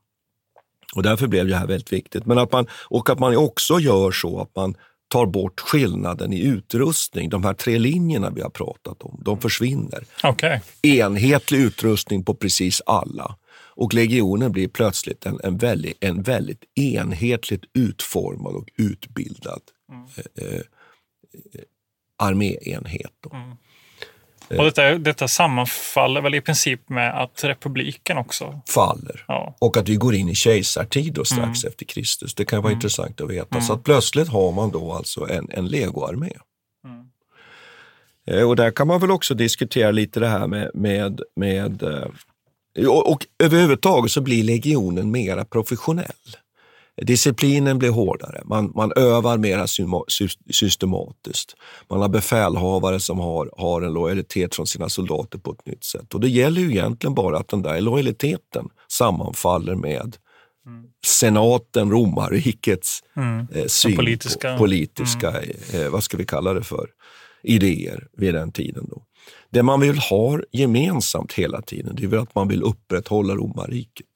Och därför blev det här väldigt viktigt. Men att man, och att man också gör så att man tar bort skillnaden i utrustning. De här tre linjerna vi har pratat om, de försvinner. Okej. Enhetlig utrustning på precis alla. Och legionen blir plötsligt en, en, väldigt, en väldigt enhetligt utformad och utbildad eh, eh, arméenhet. Då. Och detta, detta sammanfaller väl i princip med att republiken också faller. Ja. Och att vi går in i kejsartid då strax efter Kristus. Det kan vara intressant att veta. Så att plötsligt har man då alltså en, en legoarmé. Eh, Och där kan man väl också diskutera lite det här med, med, med eh, och, och överhuvudtaget så blir legionen mera professionell. Disciplinen blir hårdare, man, man övar sy- systematiskt. Man har befälhavare som har, har en lojalitet från sina soldater på ett nytt sätt. Och det gäller ju egentligen bara att den där lojaliteten sammanfaller med senaten, romarrikets Mm. eh, syn politiska- på politiska, eh, vad ska vi kalla det för, idéer vid den tiden. Då. Det man vill ha gemensamt hela tiden, det är väl att man vill upprätthålla romarriket.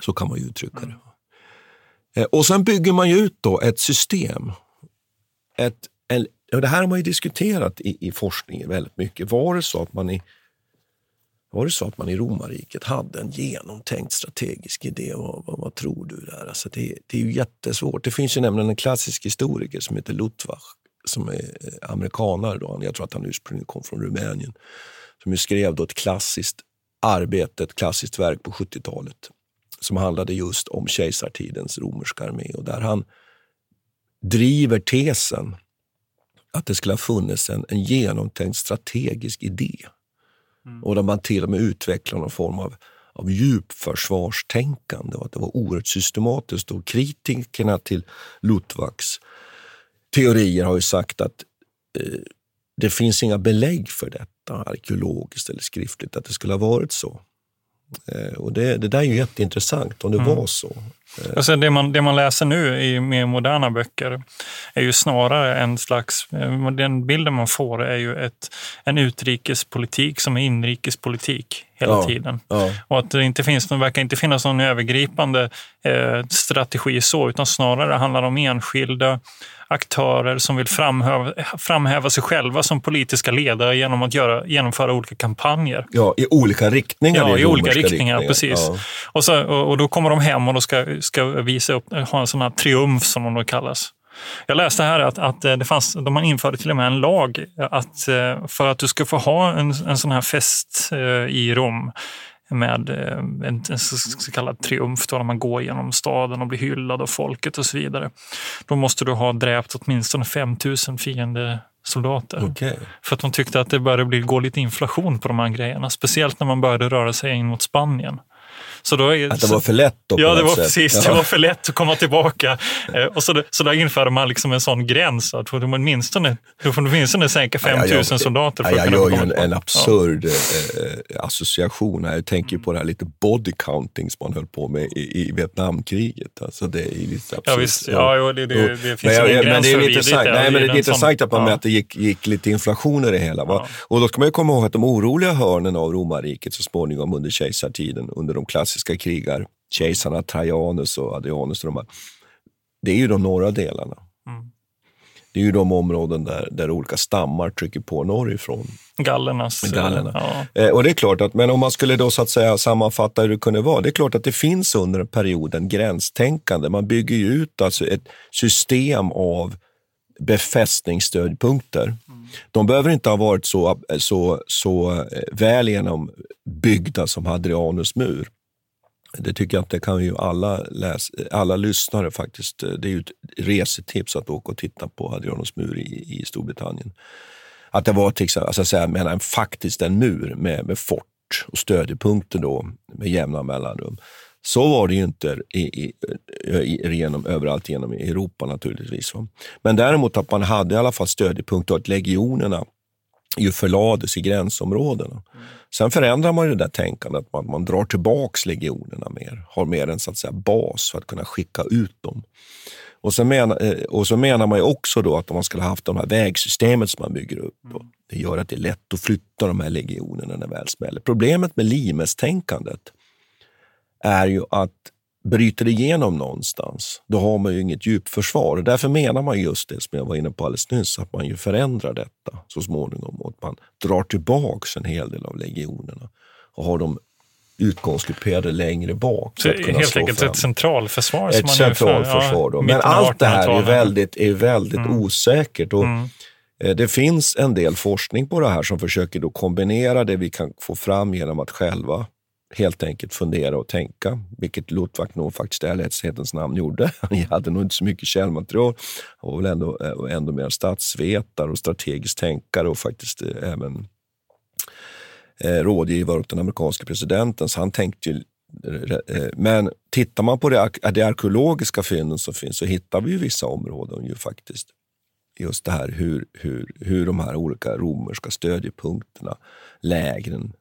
Så kan man ju uttrycka det. Mm. Eh, och sen bygger man ju ut då ett system. Ett, och det här har man ju diskuterat i, i forskningen väldigt mycket. Var det så att man i var det så att man i romarriket hade en genomtänkt strategisk idé? Vad, vad, vad tror du? där? Alltså det, det, är ju jättesvårt. Det finns ju nämligen en klassisk historiker som heter Lutvach som är eh, amerikanare. Då. Jag tror att han ursprungligen kom från Rumänien. Som skrev då ett klassiskt arbete, ett klassiskt verk på 70-talet som handlade just om kejsartidens romerska armé och där han driver tesen att det skulle ha funnits en, en genomtänkt strategisk idé. Mm. Och där man till och med utvecklar någon form av, av djupförsvarstänkande och att det var oerhört systematiskt. Och kritikerna till Luttwaks teorier har ju sagt att eh, det finns inga belägg för detta arkeologiskt eller skriftligt, att det skulle ha varit så. Eh, och det, det där är ju jätteintressant om det mm. var så. Alltså det, man, det man läser nu i mer moderna böcker är ju snarare en slags, eh, den bilden man får är ju ett, en utrikespolitik som är inrikespolitik hela ja, tiden. Ja. Och att det inte finns, det verkar inte finnas någon övergripande eh, strategi så, utan snarare handlar det om enskilda aktörer som vill framhäva, framhäva sig själva som politiska ledare genom att göra, genomföra olika kampanjer. Ja, i olika riktningar. Ja, i olika riktningar, riktningar. precis. Ja. Och, så, och, och, då kommer de hem och då ska, ska visa upp, ha en sån här triumf som de då kallas. Jag läste här att, att det fanns, de införde till och med en lag att eh, för att du ska få ha en, en sån här fest eh, i Rom med eh, en, en så kallad triumf då när man går genom staden och blir hyllad av folket och så vidare. Då måste du ha dräpt åtminstone 5000 fiende soldater. Okay. För att de tyckte att det började bli, gå lite inflation på de här grejerna. Speciellt när man började röra sig in mot Spanien. Så då att det var för lätt? Då, ja, det var sätt. precis. Ja. Det var för lätt att komma tillbaka. Eh, och så, så där införde man liksom en sån gräns att du åtminstone, du får åtminstone sänka 5 000 ja, soldater. För ja, jag gör ju en, en absurd ja. Eh, eh, association här. Jag tänker på det här lite body counting som man höll på med i, i Vietnamkriget. Alltså det är lite absurt. Ja, visst. Ja, det, det, det finns men, jag, men det är intressant, nej, men det är intressant att man ja. det gick, gick lite inflation i det hela. Va? Och då ska man ju komma ihåg att de oroliga hörnen av romarriket så småningom under kejsartiden, under de klassiska krigar, kejsarna Trajanus och Adrianus. Och de här, det är ju de norra delarna. Mm. Det är ju de områden där, där olika stammar trycker på norrifrån. Gallernas. Gallerna. Ja. Eh, och det är klart att, men om man skulle då så att säga sammanfatta hur det kunde vara. Det är klart att det finns under en period en gränstänkande. Man bygger ju ut alltså ett system av befästningsstödpunkter. Mm. De behöver inte ha varit så, så, så eh, väl genombyggda som Hadrianus mur. Det tycker jag att det kan ju alla, läs, alla lyssnare faktiskt. Det är ju ett resetips att åka och titta på Hadrianus mur i, i Storbritannien. Att det var till exempel, alltså säga, menar, en, faktiskt en mur med, med fort och stödjepunkter då med jämna mellanrum. Så var det ju inte i, i, i, genom, överallt genom Europa naturligtvis. Men däremot att man hade i alla fall stödjepunkter och att legionerna ju förlades i gränsområdena. Mm. Sen förändrar man ju det där tänkandet, man, man drar tillbaks legionerna mer, har mer en så att säga, bas för att kunna skicka ut dem. Och så, menar, eh, och så menar man ju också då att om man skulle haft det här vägsystemet som man bygger upp, mm. det gör att det är lätt att flytta de här legionerna när det väl smäller. Problemet med Limes-tänkandet är ju att bryter igenom någonstans, då har man ju inget djupförsvar. Och därför menar man just det som jag var inne på alldeles nyss, att man ju förändrar detta så småningom och att man drar tillbaks en hel del av legionerna och har dem utgångsgrupperade längre bak. Så helt enkelt fram. ett centralförsvar? Ett centralförsvar. Ja, Men allt det här är väldigt, är väldigt mm. osäkert. Och mm. Eh, det finns en del forskning på det här som försöker då kombinera det vi kan få fram genom att själva helt enkelt fundera och tänka, vilket Lutwak nog faktiskt i ärlighetens namn gjorde. Han hade nog inte så mycket källmaterial. Han var väl ändå, eh, ändå mer statsvetare och strategisk tänkare och faktiskt eh, även eh, rådgivare åt den amerikanska presidenten. Så han tänkte ju, eh, men tittar man på det, det arkeologiska fynden som finns så hittar vi ju vissa områden ju faktiskt. Just det här hur, hur, hur de här olika romerska stödjepunkterna, lägren,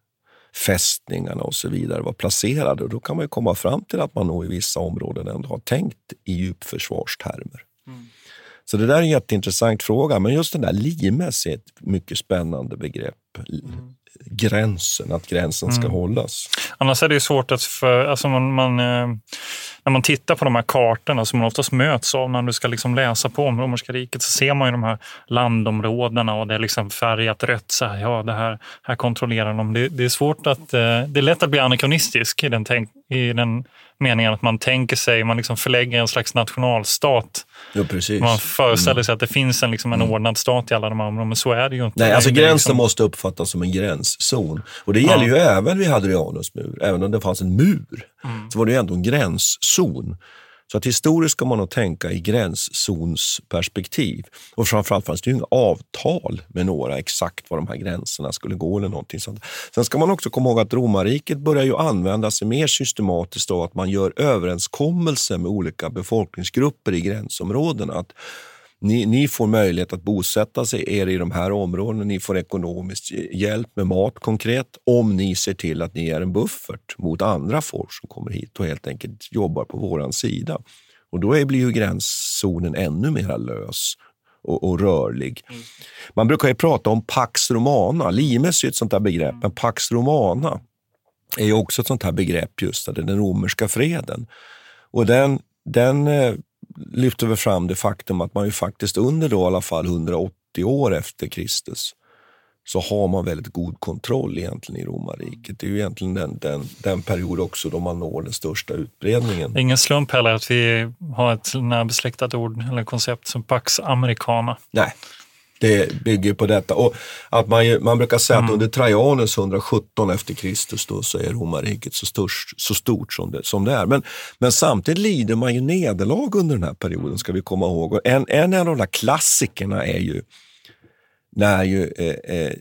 fästningarna och så vidare var placerade. Och då kan man komma fram till att man nog i vissa områden ändå har tänkt i djupförsvarstermer. Mm. Så det där är en jätteintressant fråga, men just den där limes är ett mycket spännande begrepp. Gränsen, att gränsen ska Mm. hållas. Annars är det svårt att... För, alltså man, man, eh, när man tittar på de här kartorna som man oftast möts av när du ska liksom läsa på om romerska riket så ser man ju de här landområdena och det är liksom färgat rött. Så här, ja, det här, här kontrollerar de. Det, det är svårt att... eh, Det är lätt att bli anakronistisk i den, tänk, i den meningen att man tänker sig, man liksom förlägger en slags nationalstat. Ja, precis. Man föreställer sig att det finns en, liksom en ordnad stat i alla de här områdena, men så är det ju inte. Nej, alltså gränsen liksom- måste uppfattas som en gränszon. Och det gäller ju även vid Hadrianus mur. Även om det fanns en mur, Mm. så var det ju ändå en gränszon. Så att historiskt ska man nog tänka i gränszonsperspektiv. Och framförallt fanns det ju inga avtal med några exakt var de här gränserna skulle gå eller någonting sånt. Sen ska man också komma ihåg att romarriket börjar ju använda sig mer systematiskt av att man gör överenskommelser med olika befolkningsgrupper i gränsområdena. Att ni, ni får möjlighet att bosätta sig er i de här områdena. Ni får ekonomisk hjälp med mat konkret om ni ser till att ni är en buffert mot andra folk som kommer hit och helt enkelt jobbar på våran sida. Och då är, blir ju gränszonen ännu mer lös och, och rörlig. Man brukar ju prata om pax romana. Limes är ett sånt där begrepp, men pax romana är ju också ett sånt här begrepp, just det, den romerska freden. Och den, den eh, lyfter väl fram det faktum att man ju faktiskt under då i alla fall 180 år efter Kristus så har man väldigt god kontroll egentligen i romarriket. Det är ju egentligen den, den, den period också då man når den största utbredningen. Ingen slump heller att vi har ett närbesläktat ord eller koncept som Pax Americana. Nej, det bygger på detta. Och att man, man brukar säga att under Trajanus 117 efter Kristus då, så är romarriket så, störst, så stort som det, som det är. Men, men samtidigt lider man ju nederlag under den här perioden, ska vi komma ihåg. Och en, en av de där klassikerna är ju när ju eh, eh,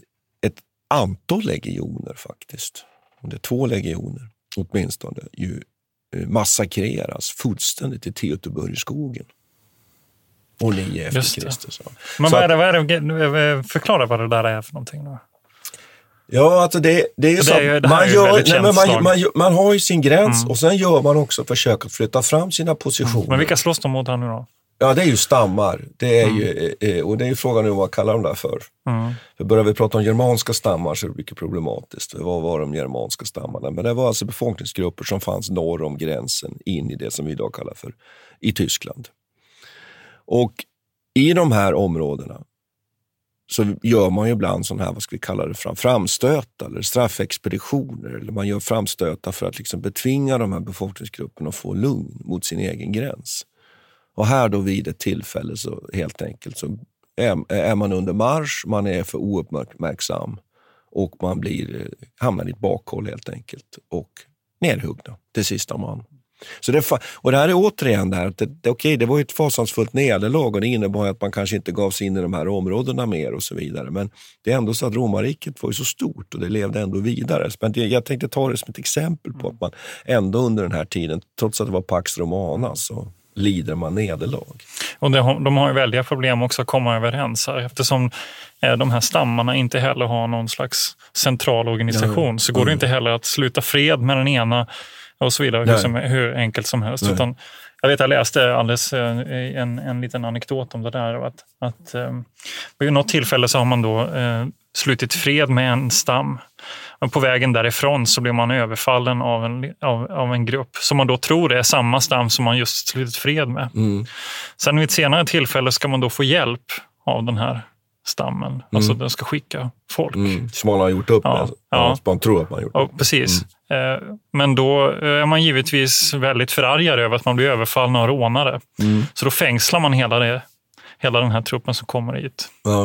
ett antal legioner faktiskt, det är två legioner åtminstone, ju eh, massakreras fullständigt i Teutoburgskogen. Och nio efter. Kristus. Men Så vad är det, vad är det, förklara vad det där är för någonting. Då. Ja, alltså det, det är ju så att man, gör, nej, har ju sin gräns Mm. och sen gör man också försök att flytta fram sina positioner. Men vilka slåss de mot här nu då? Ja, det är ju stammar. Det är ju, eh, eh, och det är ju frågan nu vad man kallar de där för. Mm. För börjar vi prata om germanska stammar så är det mycket problematiskt. För Vad var de germanska stammarna? Men det var alltså befolkningsgrupper som fanns norr om gränsen in i det som vi idag kallar för i Tyskland. Och i de här områdena så gör man ju ibland sådana här, vad ska vi kalla det, fram, framstötar eller straffexpeditioner. Eller man gör framstötar för att liksom betvinga de här befolkningsgrupperna och få lugn mot sin egen gräns. Och här då vid ett tillfälle så helt enkelt så är, är man under marsch, man är för ouppmärksam och man blir, eh, hamnar i ett bakhåll helt enkelt och nerhuggna till sista man. Så det, och det här är återigen att det, det, okej, det var ju ett fasansfullt nederlag och det innebar att man kanske inte gav sig in i de här områdena mer och så vidare. Men det är ändå så att romarriket var ju så stort och det levde ändå vidare. Men det, jag tänkte ta det som ett exempel på att man ändå under den här tiden, trots att det var Pax Romana, så lider man nederlag. Och de har ju väldiga problem också att komma överens här eftersom eh, de här stammarna inte heller har någon slags central organisation Ja. så går det Mm. inte heller att sluta fred med den ena och så vidare, Nej. liksom, hur enkelt som helst. Utan, jag vet, jag läste alldeles eh, en, en liten anekdot om det där. och Att, att, vid något tillfälle så har man då eh, slutit fred med en stam. Men på vägen därifrån så blir man överfallen av en, av, av en grupp som man då tror är samma stam som man just slutit fred med. Mm. Sen vid ett senare tillfälle ska man då få hjälp av den här stammen. Alltså den ska skicka folk. Mm. Som man har gjort upp Ja, med. ja. Ja. Man tror att man har gjort Ja, precis. Eh, Men då eh, är man givetvis väldigt förargad över att man blir överfallen av rånare. Mm. Så då fängslar man hela, det, hela den här truppen som kommer hit Ja.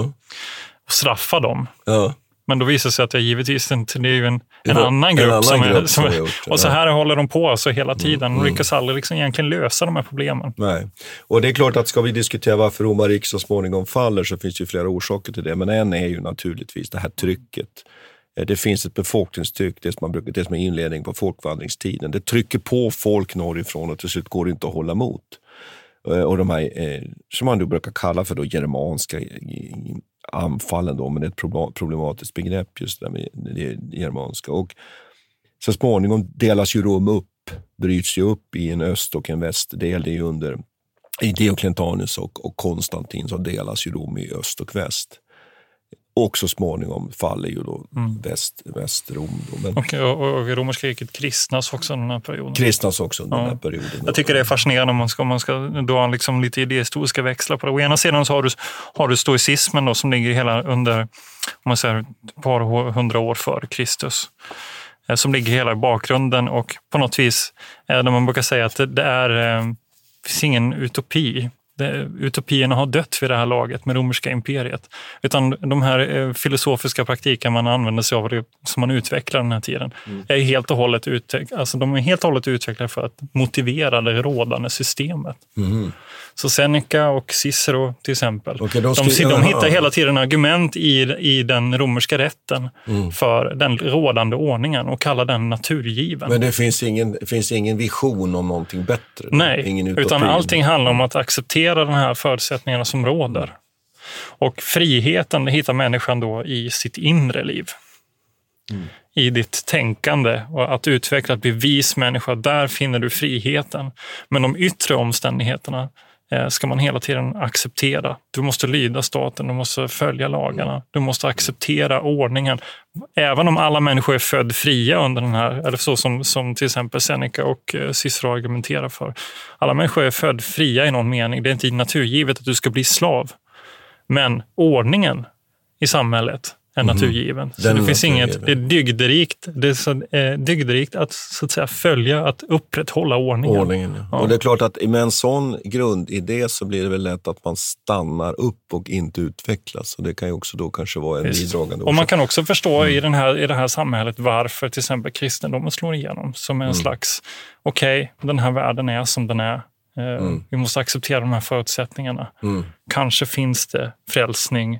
och straffar dem. Ja. Men då visar det sig att det givetvis inte det är ju en, en annan en grupp. annan som är, grupp som som är, har gjort och så ja. här håller de på alltså hela tiden. De mm. lyckas aldrig liksom egentligen lösa de här problemen. Nej. Och det är klart att ska vi diskutera varför romarriket så småningom faller så finns det ju flera orsaker till det. Men en är ju naturligtvis det här trycket. Eh, Det finns ett befolkningstryck, det som, man brukar, det som är inledning på folkvandringstiden. Det trycker på folk norrifrån och till slut går det inte att hålla emot. Eh, Och de här, eh, som man då brukar kalla för då germanska anfallen, då, men det är ett problematiskt begrepp just det där med det germanska. Och så småningom delas ju Rom upp, bryts ju upp i en öst och en västdel. Det är ju under i Diocletianus och, och Konstantin så delas ju Rom i öst och väst. Och så småningom faller ju då Mm. väst, Västrom. Då. Men Och, och, och romerska riket kristnas också under den här perioden. kristnas också under Ja. den här perioden. Jag tycker det är fascinerande om man ska, om man ska dra liksom lite idéhistoriska växlar på det. Å ena sidan så har du, har du stoicismen då, som ligger hela under om man säger, ett par hundra år före Kristus. eh, Som ligger hela i bakgrunden och på något vis, eh, där man brukar säga att det, det är, eh, finns ingen utopi. Det, utopierna har dött vid det här laget med romerska imperiet. Utan de här eh, filosofiska praktiken man använder sig av, det, som man utvecklar den här tiden, är helt och hållet utveck- alltså de är helt och hållet utvecklade för att motivera det rådande systemet. Mhm. Så Seneca och Cicero till exempel, Okej, de de, de, hittar hela tiden argument i, i den romerska rätten Mm. för den rådande ordningen och kallar den naturgiven. Men det finns ingen, finns ingen vision om någonting bättre? Nej, utan allting handlar om att acceptera de här förutsättningarna som råder. Och friheten hittar människan då i sitt inre liv. I ditt tänkande och att utveckla, att bli vis människa, där finner du friheten. Men de yttre omständigheterna ska man hela tiden acceptera. Du måste lyda staten, du måste följa lagarna, du måste acceptera ordningen. Även om alla människor är född fria under den här, eller så som, som till exempel Seneca och eh, Cicero argumenterar för. Alla människor är född fria i någon mening. Det är inte naturgivet att du ska bli slav. Men ordningen i samhället är Mhm. naturgiven. Så Den det finns inget, det är naturgiven. dygderikt, det är så, eh, dygderikt att, så att säga, följa, att upprätthålla ordningen. Ordningen, ja. Ja. Och det är klart att med en sån grundidé så blir det väl lätt att man stannar upp och inte utvecklas. Och det kan ju också då kanske vara en bidragande Och man orsak. kan också förstå i, den här, i det här samhället varför till exempel kristendomen slår igenom som en Mm. slags, okej, den här världen är som den är. Eh, Mm. Vi måste acceptera de här förutsättningarna. Mm. Kanske finns det frälsning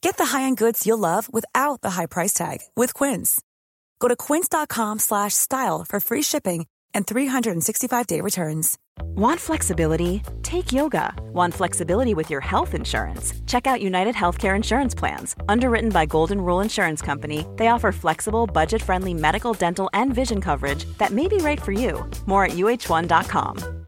Get the high-end goods you'll love without the high price tag with Quince. Go to quince.com slash style for free shipping and 365-day returns. Want flexibility? Take yoga. Want flexibility with your health insurance? Check out United Healthcare Insurance Plans. Underwritten by Golden Rule Insurance Company, they offer flexible, budget friendly medical, dental, and vision coverage that may be right for you. More at uh1.com.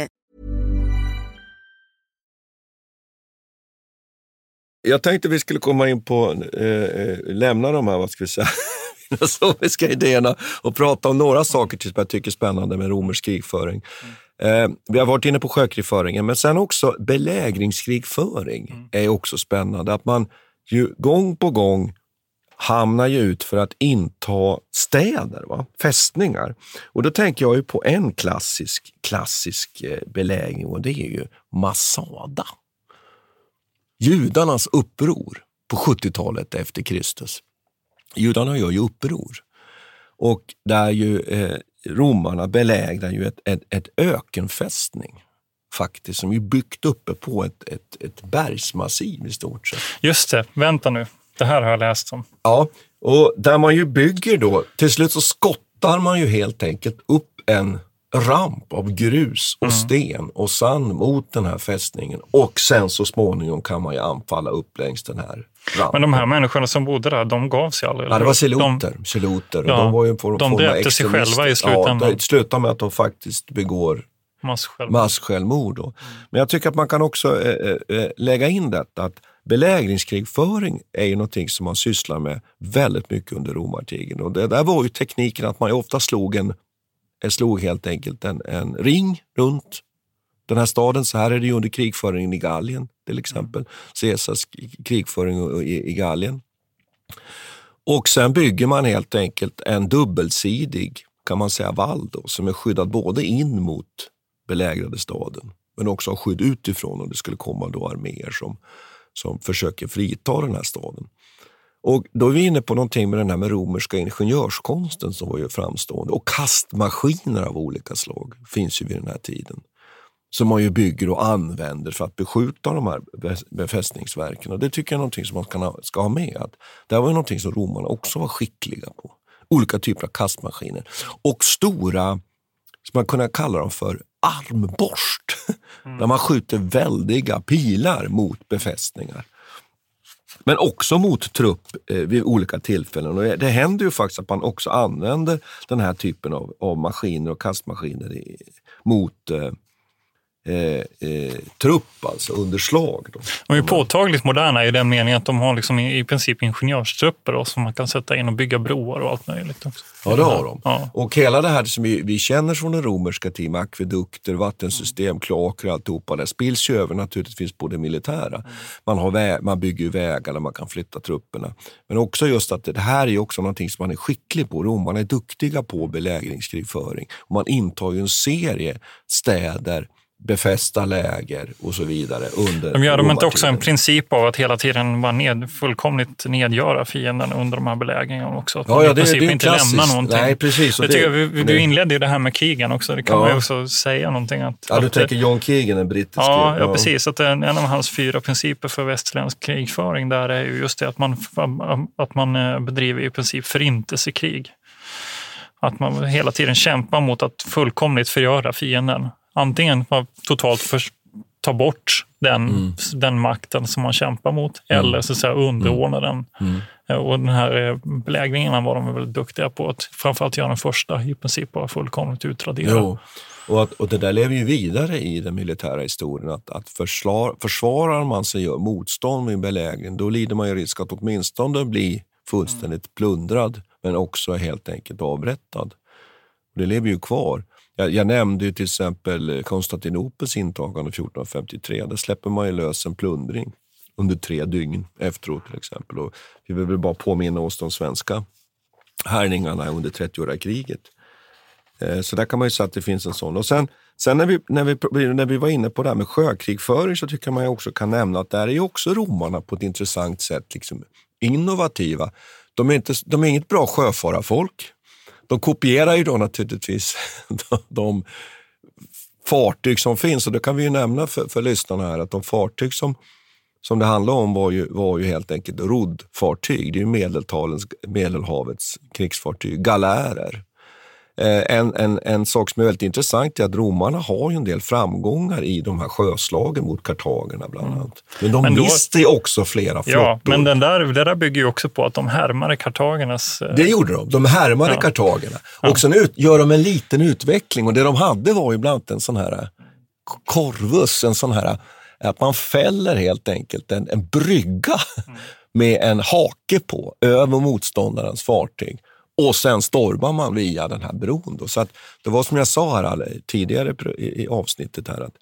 Jag tänkte vi skulle komma in på, eh, eh, lämna de här, vad ska vi säga, filosofiska idéerna och prata om några saker till som jag tycker är spännande med romersk krigföring. Eh, vi har varit inne på sjökrigföringen, men sen också belägringskrigföring är också spännande. Att man ju gång på gång hamnar ju ut för att inta städer, va? fästningar. Och då tänker jag ju på en klassisk, klassisk eh, belägring och det är ju Masada judarnas uppror på 70-talet efter Kristus. Judarna gör ju uppror. Och där ju eh, romarna belägrar ju ett, ett, ett ökenfästning faktiskt, som är byggt uppe på ett, ett, ett bergsmassiv i stort sett. Just det, vänta nu. Det här har jag läst om. Ja, och där man ju bygger då, till slut så skottar man ju helt enkelt upp en ramp av grus och sten och sand mot den här fästningen. Och sen så småningom kan man ju anfalla upp längs den här rampen. Men de här människorna som bodde där, de gav sig aldrig. Ja, det var De, seloter. seloter. Ja, de var ju på, de dräpte sig själva i slutändan. Ja, det slutar med att de faktiskt begår masssjälvmord. Då. Men jag tycker att man kan också eh, eh, lägga in detta att belägringskrigföring är ju någonting som man sysslar med väldigt mycket under romartiden. Och det där var ju tekniken att man ofta slog, en, eh, slog helt enkelt en, en ring runt Den här staden, så här är det ju under krigföringen i Gallien till exempel. Caesars krigföring i, i Gallien. Och sen bygger man helt enkelt en dubbelsidig kan man säga vall då, som är skyddad både in mot belägrade staden men också har skydd utifrån om det skulle komma då arméer som, som försöker frita den här staden. Och då är vi inne på någonting med den här med romerska ingenjörskonsten som var ju framstående. Och kastmaskiner av olika slag finns ju vid den här tiden. Som man ju bygger och använder för att beskjuta de här befästningsverken. Och det tycker jag är någonting som man ska ha, med. Att det var ju någonting som romarna också var skickliga på. Olika typer av kastmaskiner. Och stora, som man kunde kalla dem för, armborst. Mm. Där man skjuter väldiga pilar mot befästningar. Men också mot trupp eh, vid olika tillfällen. Och det händer ju faktiskt att man också använder den här typen av, av maskiner och kastmaskiner i, mot eh, eh, eh, trupp, alltså under slag. Då. De är påtagligt moderna i den meningen att de har liksom i, i princip ingenjörstrupper då, som man kan sätta in och bygga broar och allt möjligt. Också. Ja, det har de. Ja. Och hela det här som vi, vi känner från den romerska tiden, akvedukter, vattensystem, kloaker och alltihopa, det spills ju över naturligtvis på det militära. Man, har vä man bygger vägar där man kan flytta trupperna. Men också just att det här är också någonting som man är skicklig på. Romarna är duktiga på belägringskrigföring. Och man intar ju en serie städer befästa läger och så vidare. Under de gör de inte också en princip av att hela tiden bara ned, fullkomligt nedgöra fienden under de här belägringarna också? Att ja, ja, det, i princip det är inte lämna någonting. Nej, precis. Det, det, vi, du inledde ju det här med krigen också, det kan ja. man ju också säga någonting. Att, ja, du att, tänker John Keegan, en brittisk ja, ja, precis. Att en, en av hans fyra principer för västerländsk krigföring där är ju just det att man, att man eh, bedriver i princip förintelsekrig. Att man hela tiden kämpar mot att fullkomligt förgöra fienden antingen totalt för, ta bort den, mm. den makten som man kämpar mot mm. eller så att säga underordna mm. den. Mm. Eh, och den här eh, belägringen var de väldigt duktiga på att framförallt göra den första i princip bara fullkomligt utradera. Jo. Och, att, och det där lever ju vidare i den militära historien. Att, att försvar, försvarar man sig gör motstånd vid belägring, då lider man ju risk att åtminstone bli fullständigt plundrad, men också helt enkelt avrättad. Det lever ju kvar. Jag, jag nämnde ju till exempel Konstantinopels intagande 1453. Där släpper man ju lös en plundring under tre dygn efteråt till exempel. Och vi vill bara påminna oss de svenska härningarna under 30-åriga kriget. Eh, så där kan man ju säga att det finns en sån. Och sen, sen när, vi, när, vi, när vi var inne på det här med sjökrigföring så tycker man också kan nämna att där är ju också romarna på ett intressant sätt liksom innovativa. De är, inte, de är inget bra sjöfararfolk de kopierar ju då naturligtvis de, fartyg som finns och det kan vi ju nämna för, för lyssnarna här att de fartyg som, som det handlar om var ju, var ju helt enkelt roddfartyg. Det är ju medeltalens, Medelhavets krigsfartyg, galärer. Eh, en, en, en sak som är väldigt intressant är att romarna har ju en del framgångar i de här sjöslagen mot kartagerna bland mm. annat. Men de men då, mister också flera flottor. Ja, men den där, det där bygger ju också på att de härmade kartagernas... Eh... Det gjorde de. De härmade ja. kartagerna. Ja. Och sen ut, gör de en liten utveckling och det de hade var ju bland annat en sån här eh, korvus, en sån här att man fäller helt enkelt en, en brygga mm. med en hake på över motståndarens fartyg och sen stormar man via den här bron. Då. Så att det var som jag sa här tidigare i, avsnittet, här, att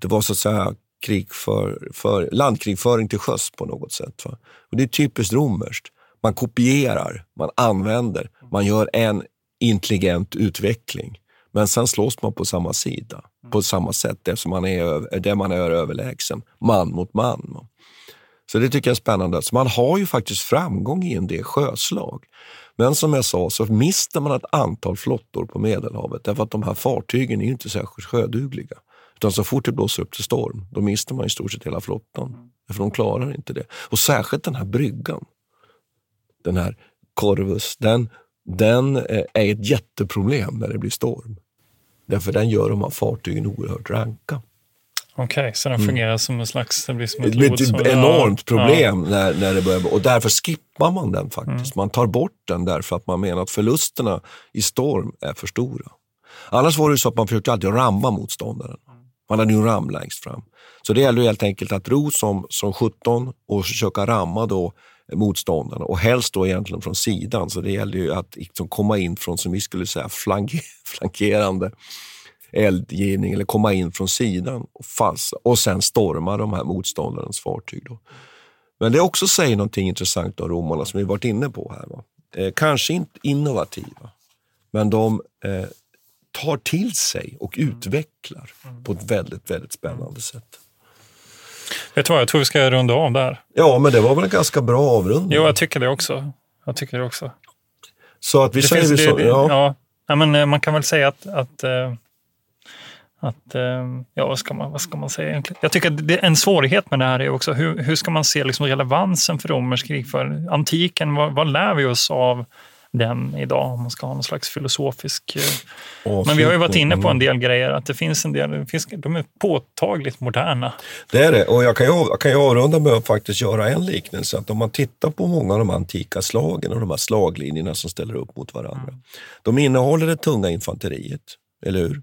det var så att säga krig för, för, landkrigföring till sjöss på något sätt. Va? Och Det är typiskt romerskt. Man kopierar, man använder, man gör en intelligent utveckling. Men sen slåss man på samma sida, på samma sätt, eftersom man är, där man är överlägsen, man mot man. Så det tycker jag är spännande. Så man har ju faktiskt framgång i en del sjöslag. Men som jag sa så mister man ett antal flottor på Medelhavet därför att de här fartygen är inte särskilt sjödugliga. Utan så fort det blåser upp till storm, då mister man i stort sett hela flottan. För de klarar inte det. Och särskilt den här bryggan, den här Corvus, den, den eh, är ett jätteproblem när det blir storm. Därför den gör de här fartygen oerhört ranka. Okej, okay, så den mm. fungerar mm. som en slags... Det blir som ett, ett som, enormt problem ja. när, när det börjar... Och därför skippar man den faktiskt. Mm. Man tar bort den därför att man menar att förlusterna i storm är för stora. Annars var det så att man försökte alltid ramma motståndaren. Man hade ju ram längst fram. Så det gäller helt enkelt att ro som, som 17 och försöka ramma då motståndarna och helst då egentligen från sidan. Så det gäller ju att liksom komma in från, som vi skulle säga, flank, flankerande eldgivning eller komma in från sidan och, falsa, och sen storma de här motståndarens fartyg. Då. Men det också säger någonting intressant av romarna som vi varit inne på här. Va? Eh, kanske inte innovativa, men de eh, tar till sig och utvecklar på ett väldigt, väldigt spännande sätt. Vet du vad, jag tror vi ska runda av där. Ja, men det var väl en ganska bra avrundning? Jo, jag tycker det också. Jag tycker det också. Så att vi det säger finns, vi så, det, ja. ja. ja men eh, man kan väl säga att, att, eh, att eh, ja, vad ska, man, vad ska man säga egentligen? Jag tycker att det, en svårighet med det här är också hur, hur ska man se liksom relevansen för romersk krigföring? Antiken, vad, vad lär vi oss av den idag om man ska ha någon slags filosofisk... eh, Men vi har ju varit inne på en del grejer, att det finns en del, det finns, de är påtagligt moderna. Det är det. Och jag kan ju, jag kan ju avrunda med att faktiskt göra en liknelse. Att om man tittar på många av de antika slagen och de här slaglinjerna som ställer upp mot varandra. De innehåller det tunga infanteriet, eller hur?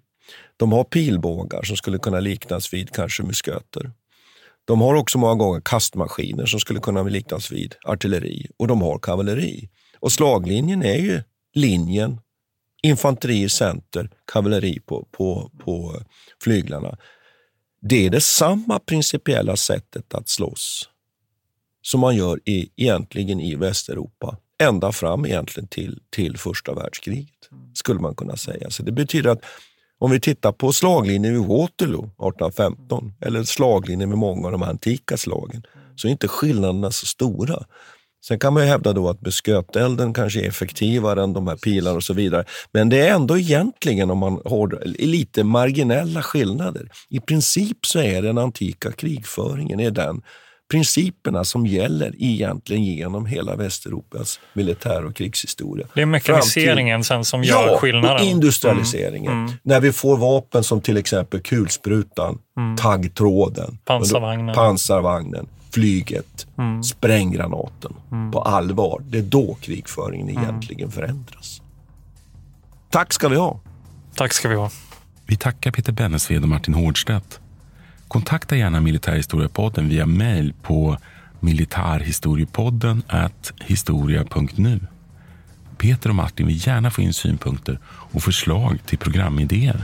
De har pilbågar som skulle kunna liknas vid kanske musköter. De har också många gånger kastmaskiner som skulle kunna liknas vid artilleri och de har kavalleri. Och slaglinjen är ju linjen, infanteri i center, kavalleri på, på, på flyglarna. Det är det samma principiella sättet att slåss som man gör i, egentligen i Västeuropa ända fram egentligen till, till första världskriget, skulle man kunna säga. Så det betyder att om vi tittar på slaglinjen vid Waterloo 1815 eller slaglinjen med många av de antika slagen så är inte skillnaderna så stora. Sen kan man ju hävda då att muskötelden kanske är effektivare än de här pilarna och så vidare. Men det är ändå egentligen, om man har lite marginella skillnader. I princip så är den antika krigföringen är den principerna som gäller egentligen genom hela Västeuropas militär och krigshistoria. Det är mekaniseringen sen som gör ja, skillnaden. och industrialiseringen. Mm, mm. När vi får vapen som till exempel kulsprutan, Mm. taggtråden, Pansarvagnen. pansarvagnen flyget, Mm. spränggranaten Mm. på allvar. Det är då krigföringen Mm. egentligen förändras. Tack ska vi ha. Tack ska vi ha. Vi tackar Peter Bennesved och Martin Hårdstedt. Kontakta gärna Militärhistoriepodden via mejl på militarhistoriepodden historia.nu. Peter och Martin vill gärna få in synpunkter och förslag till programidéer.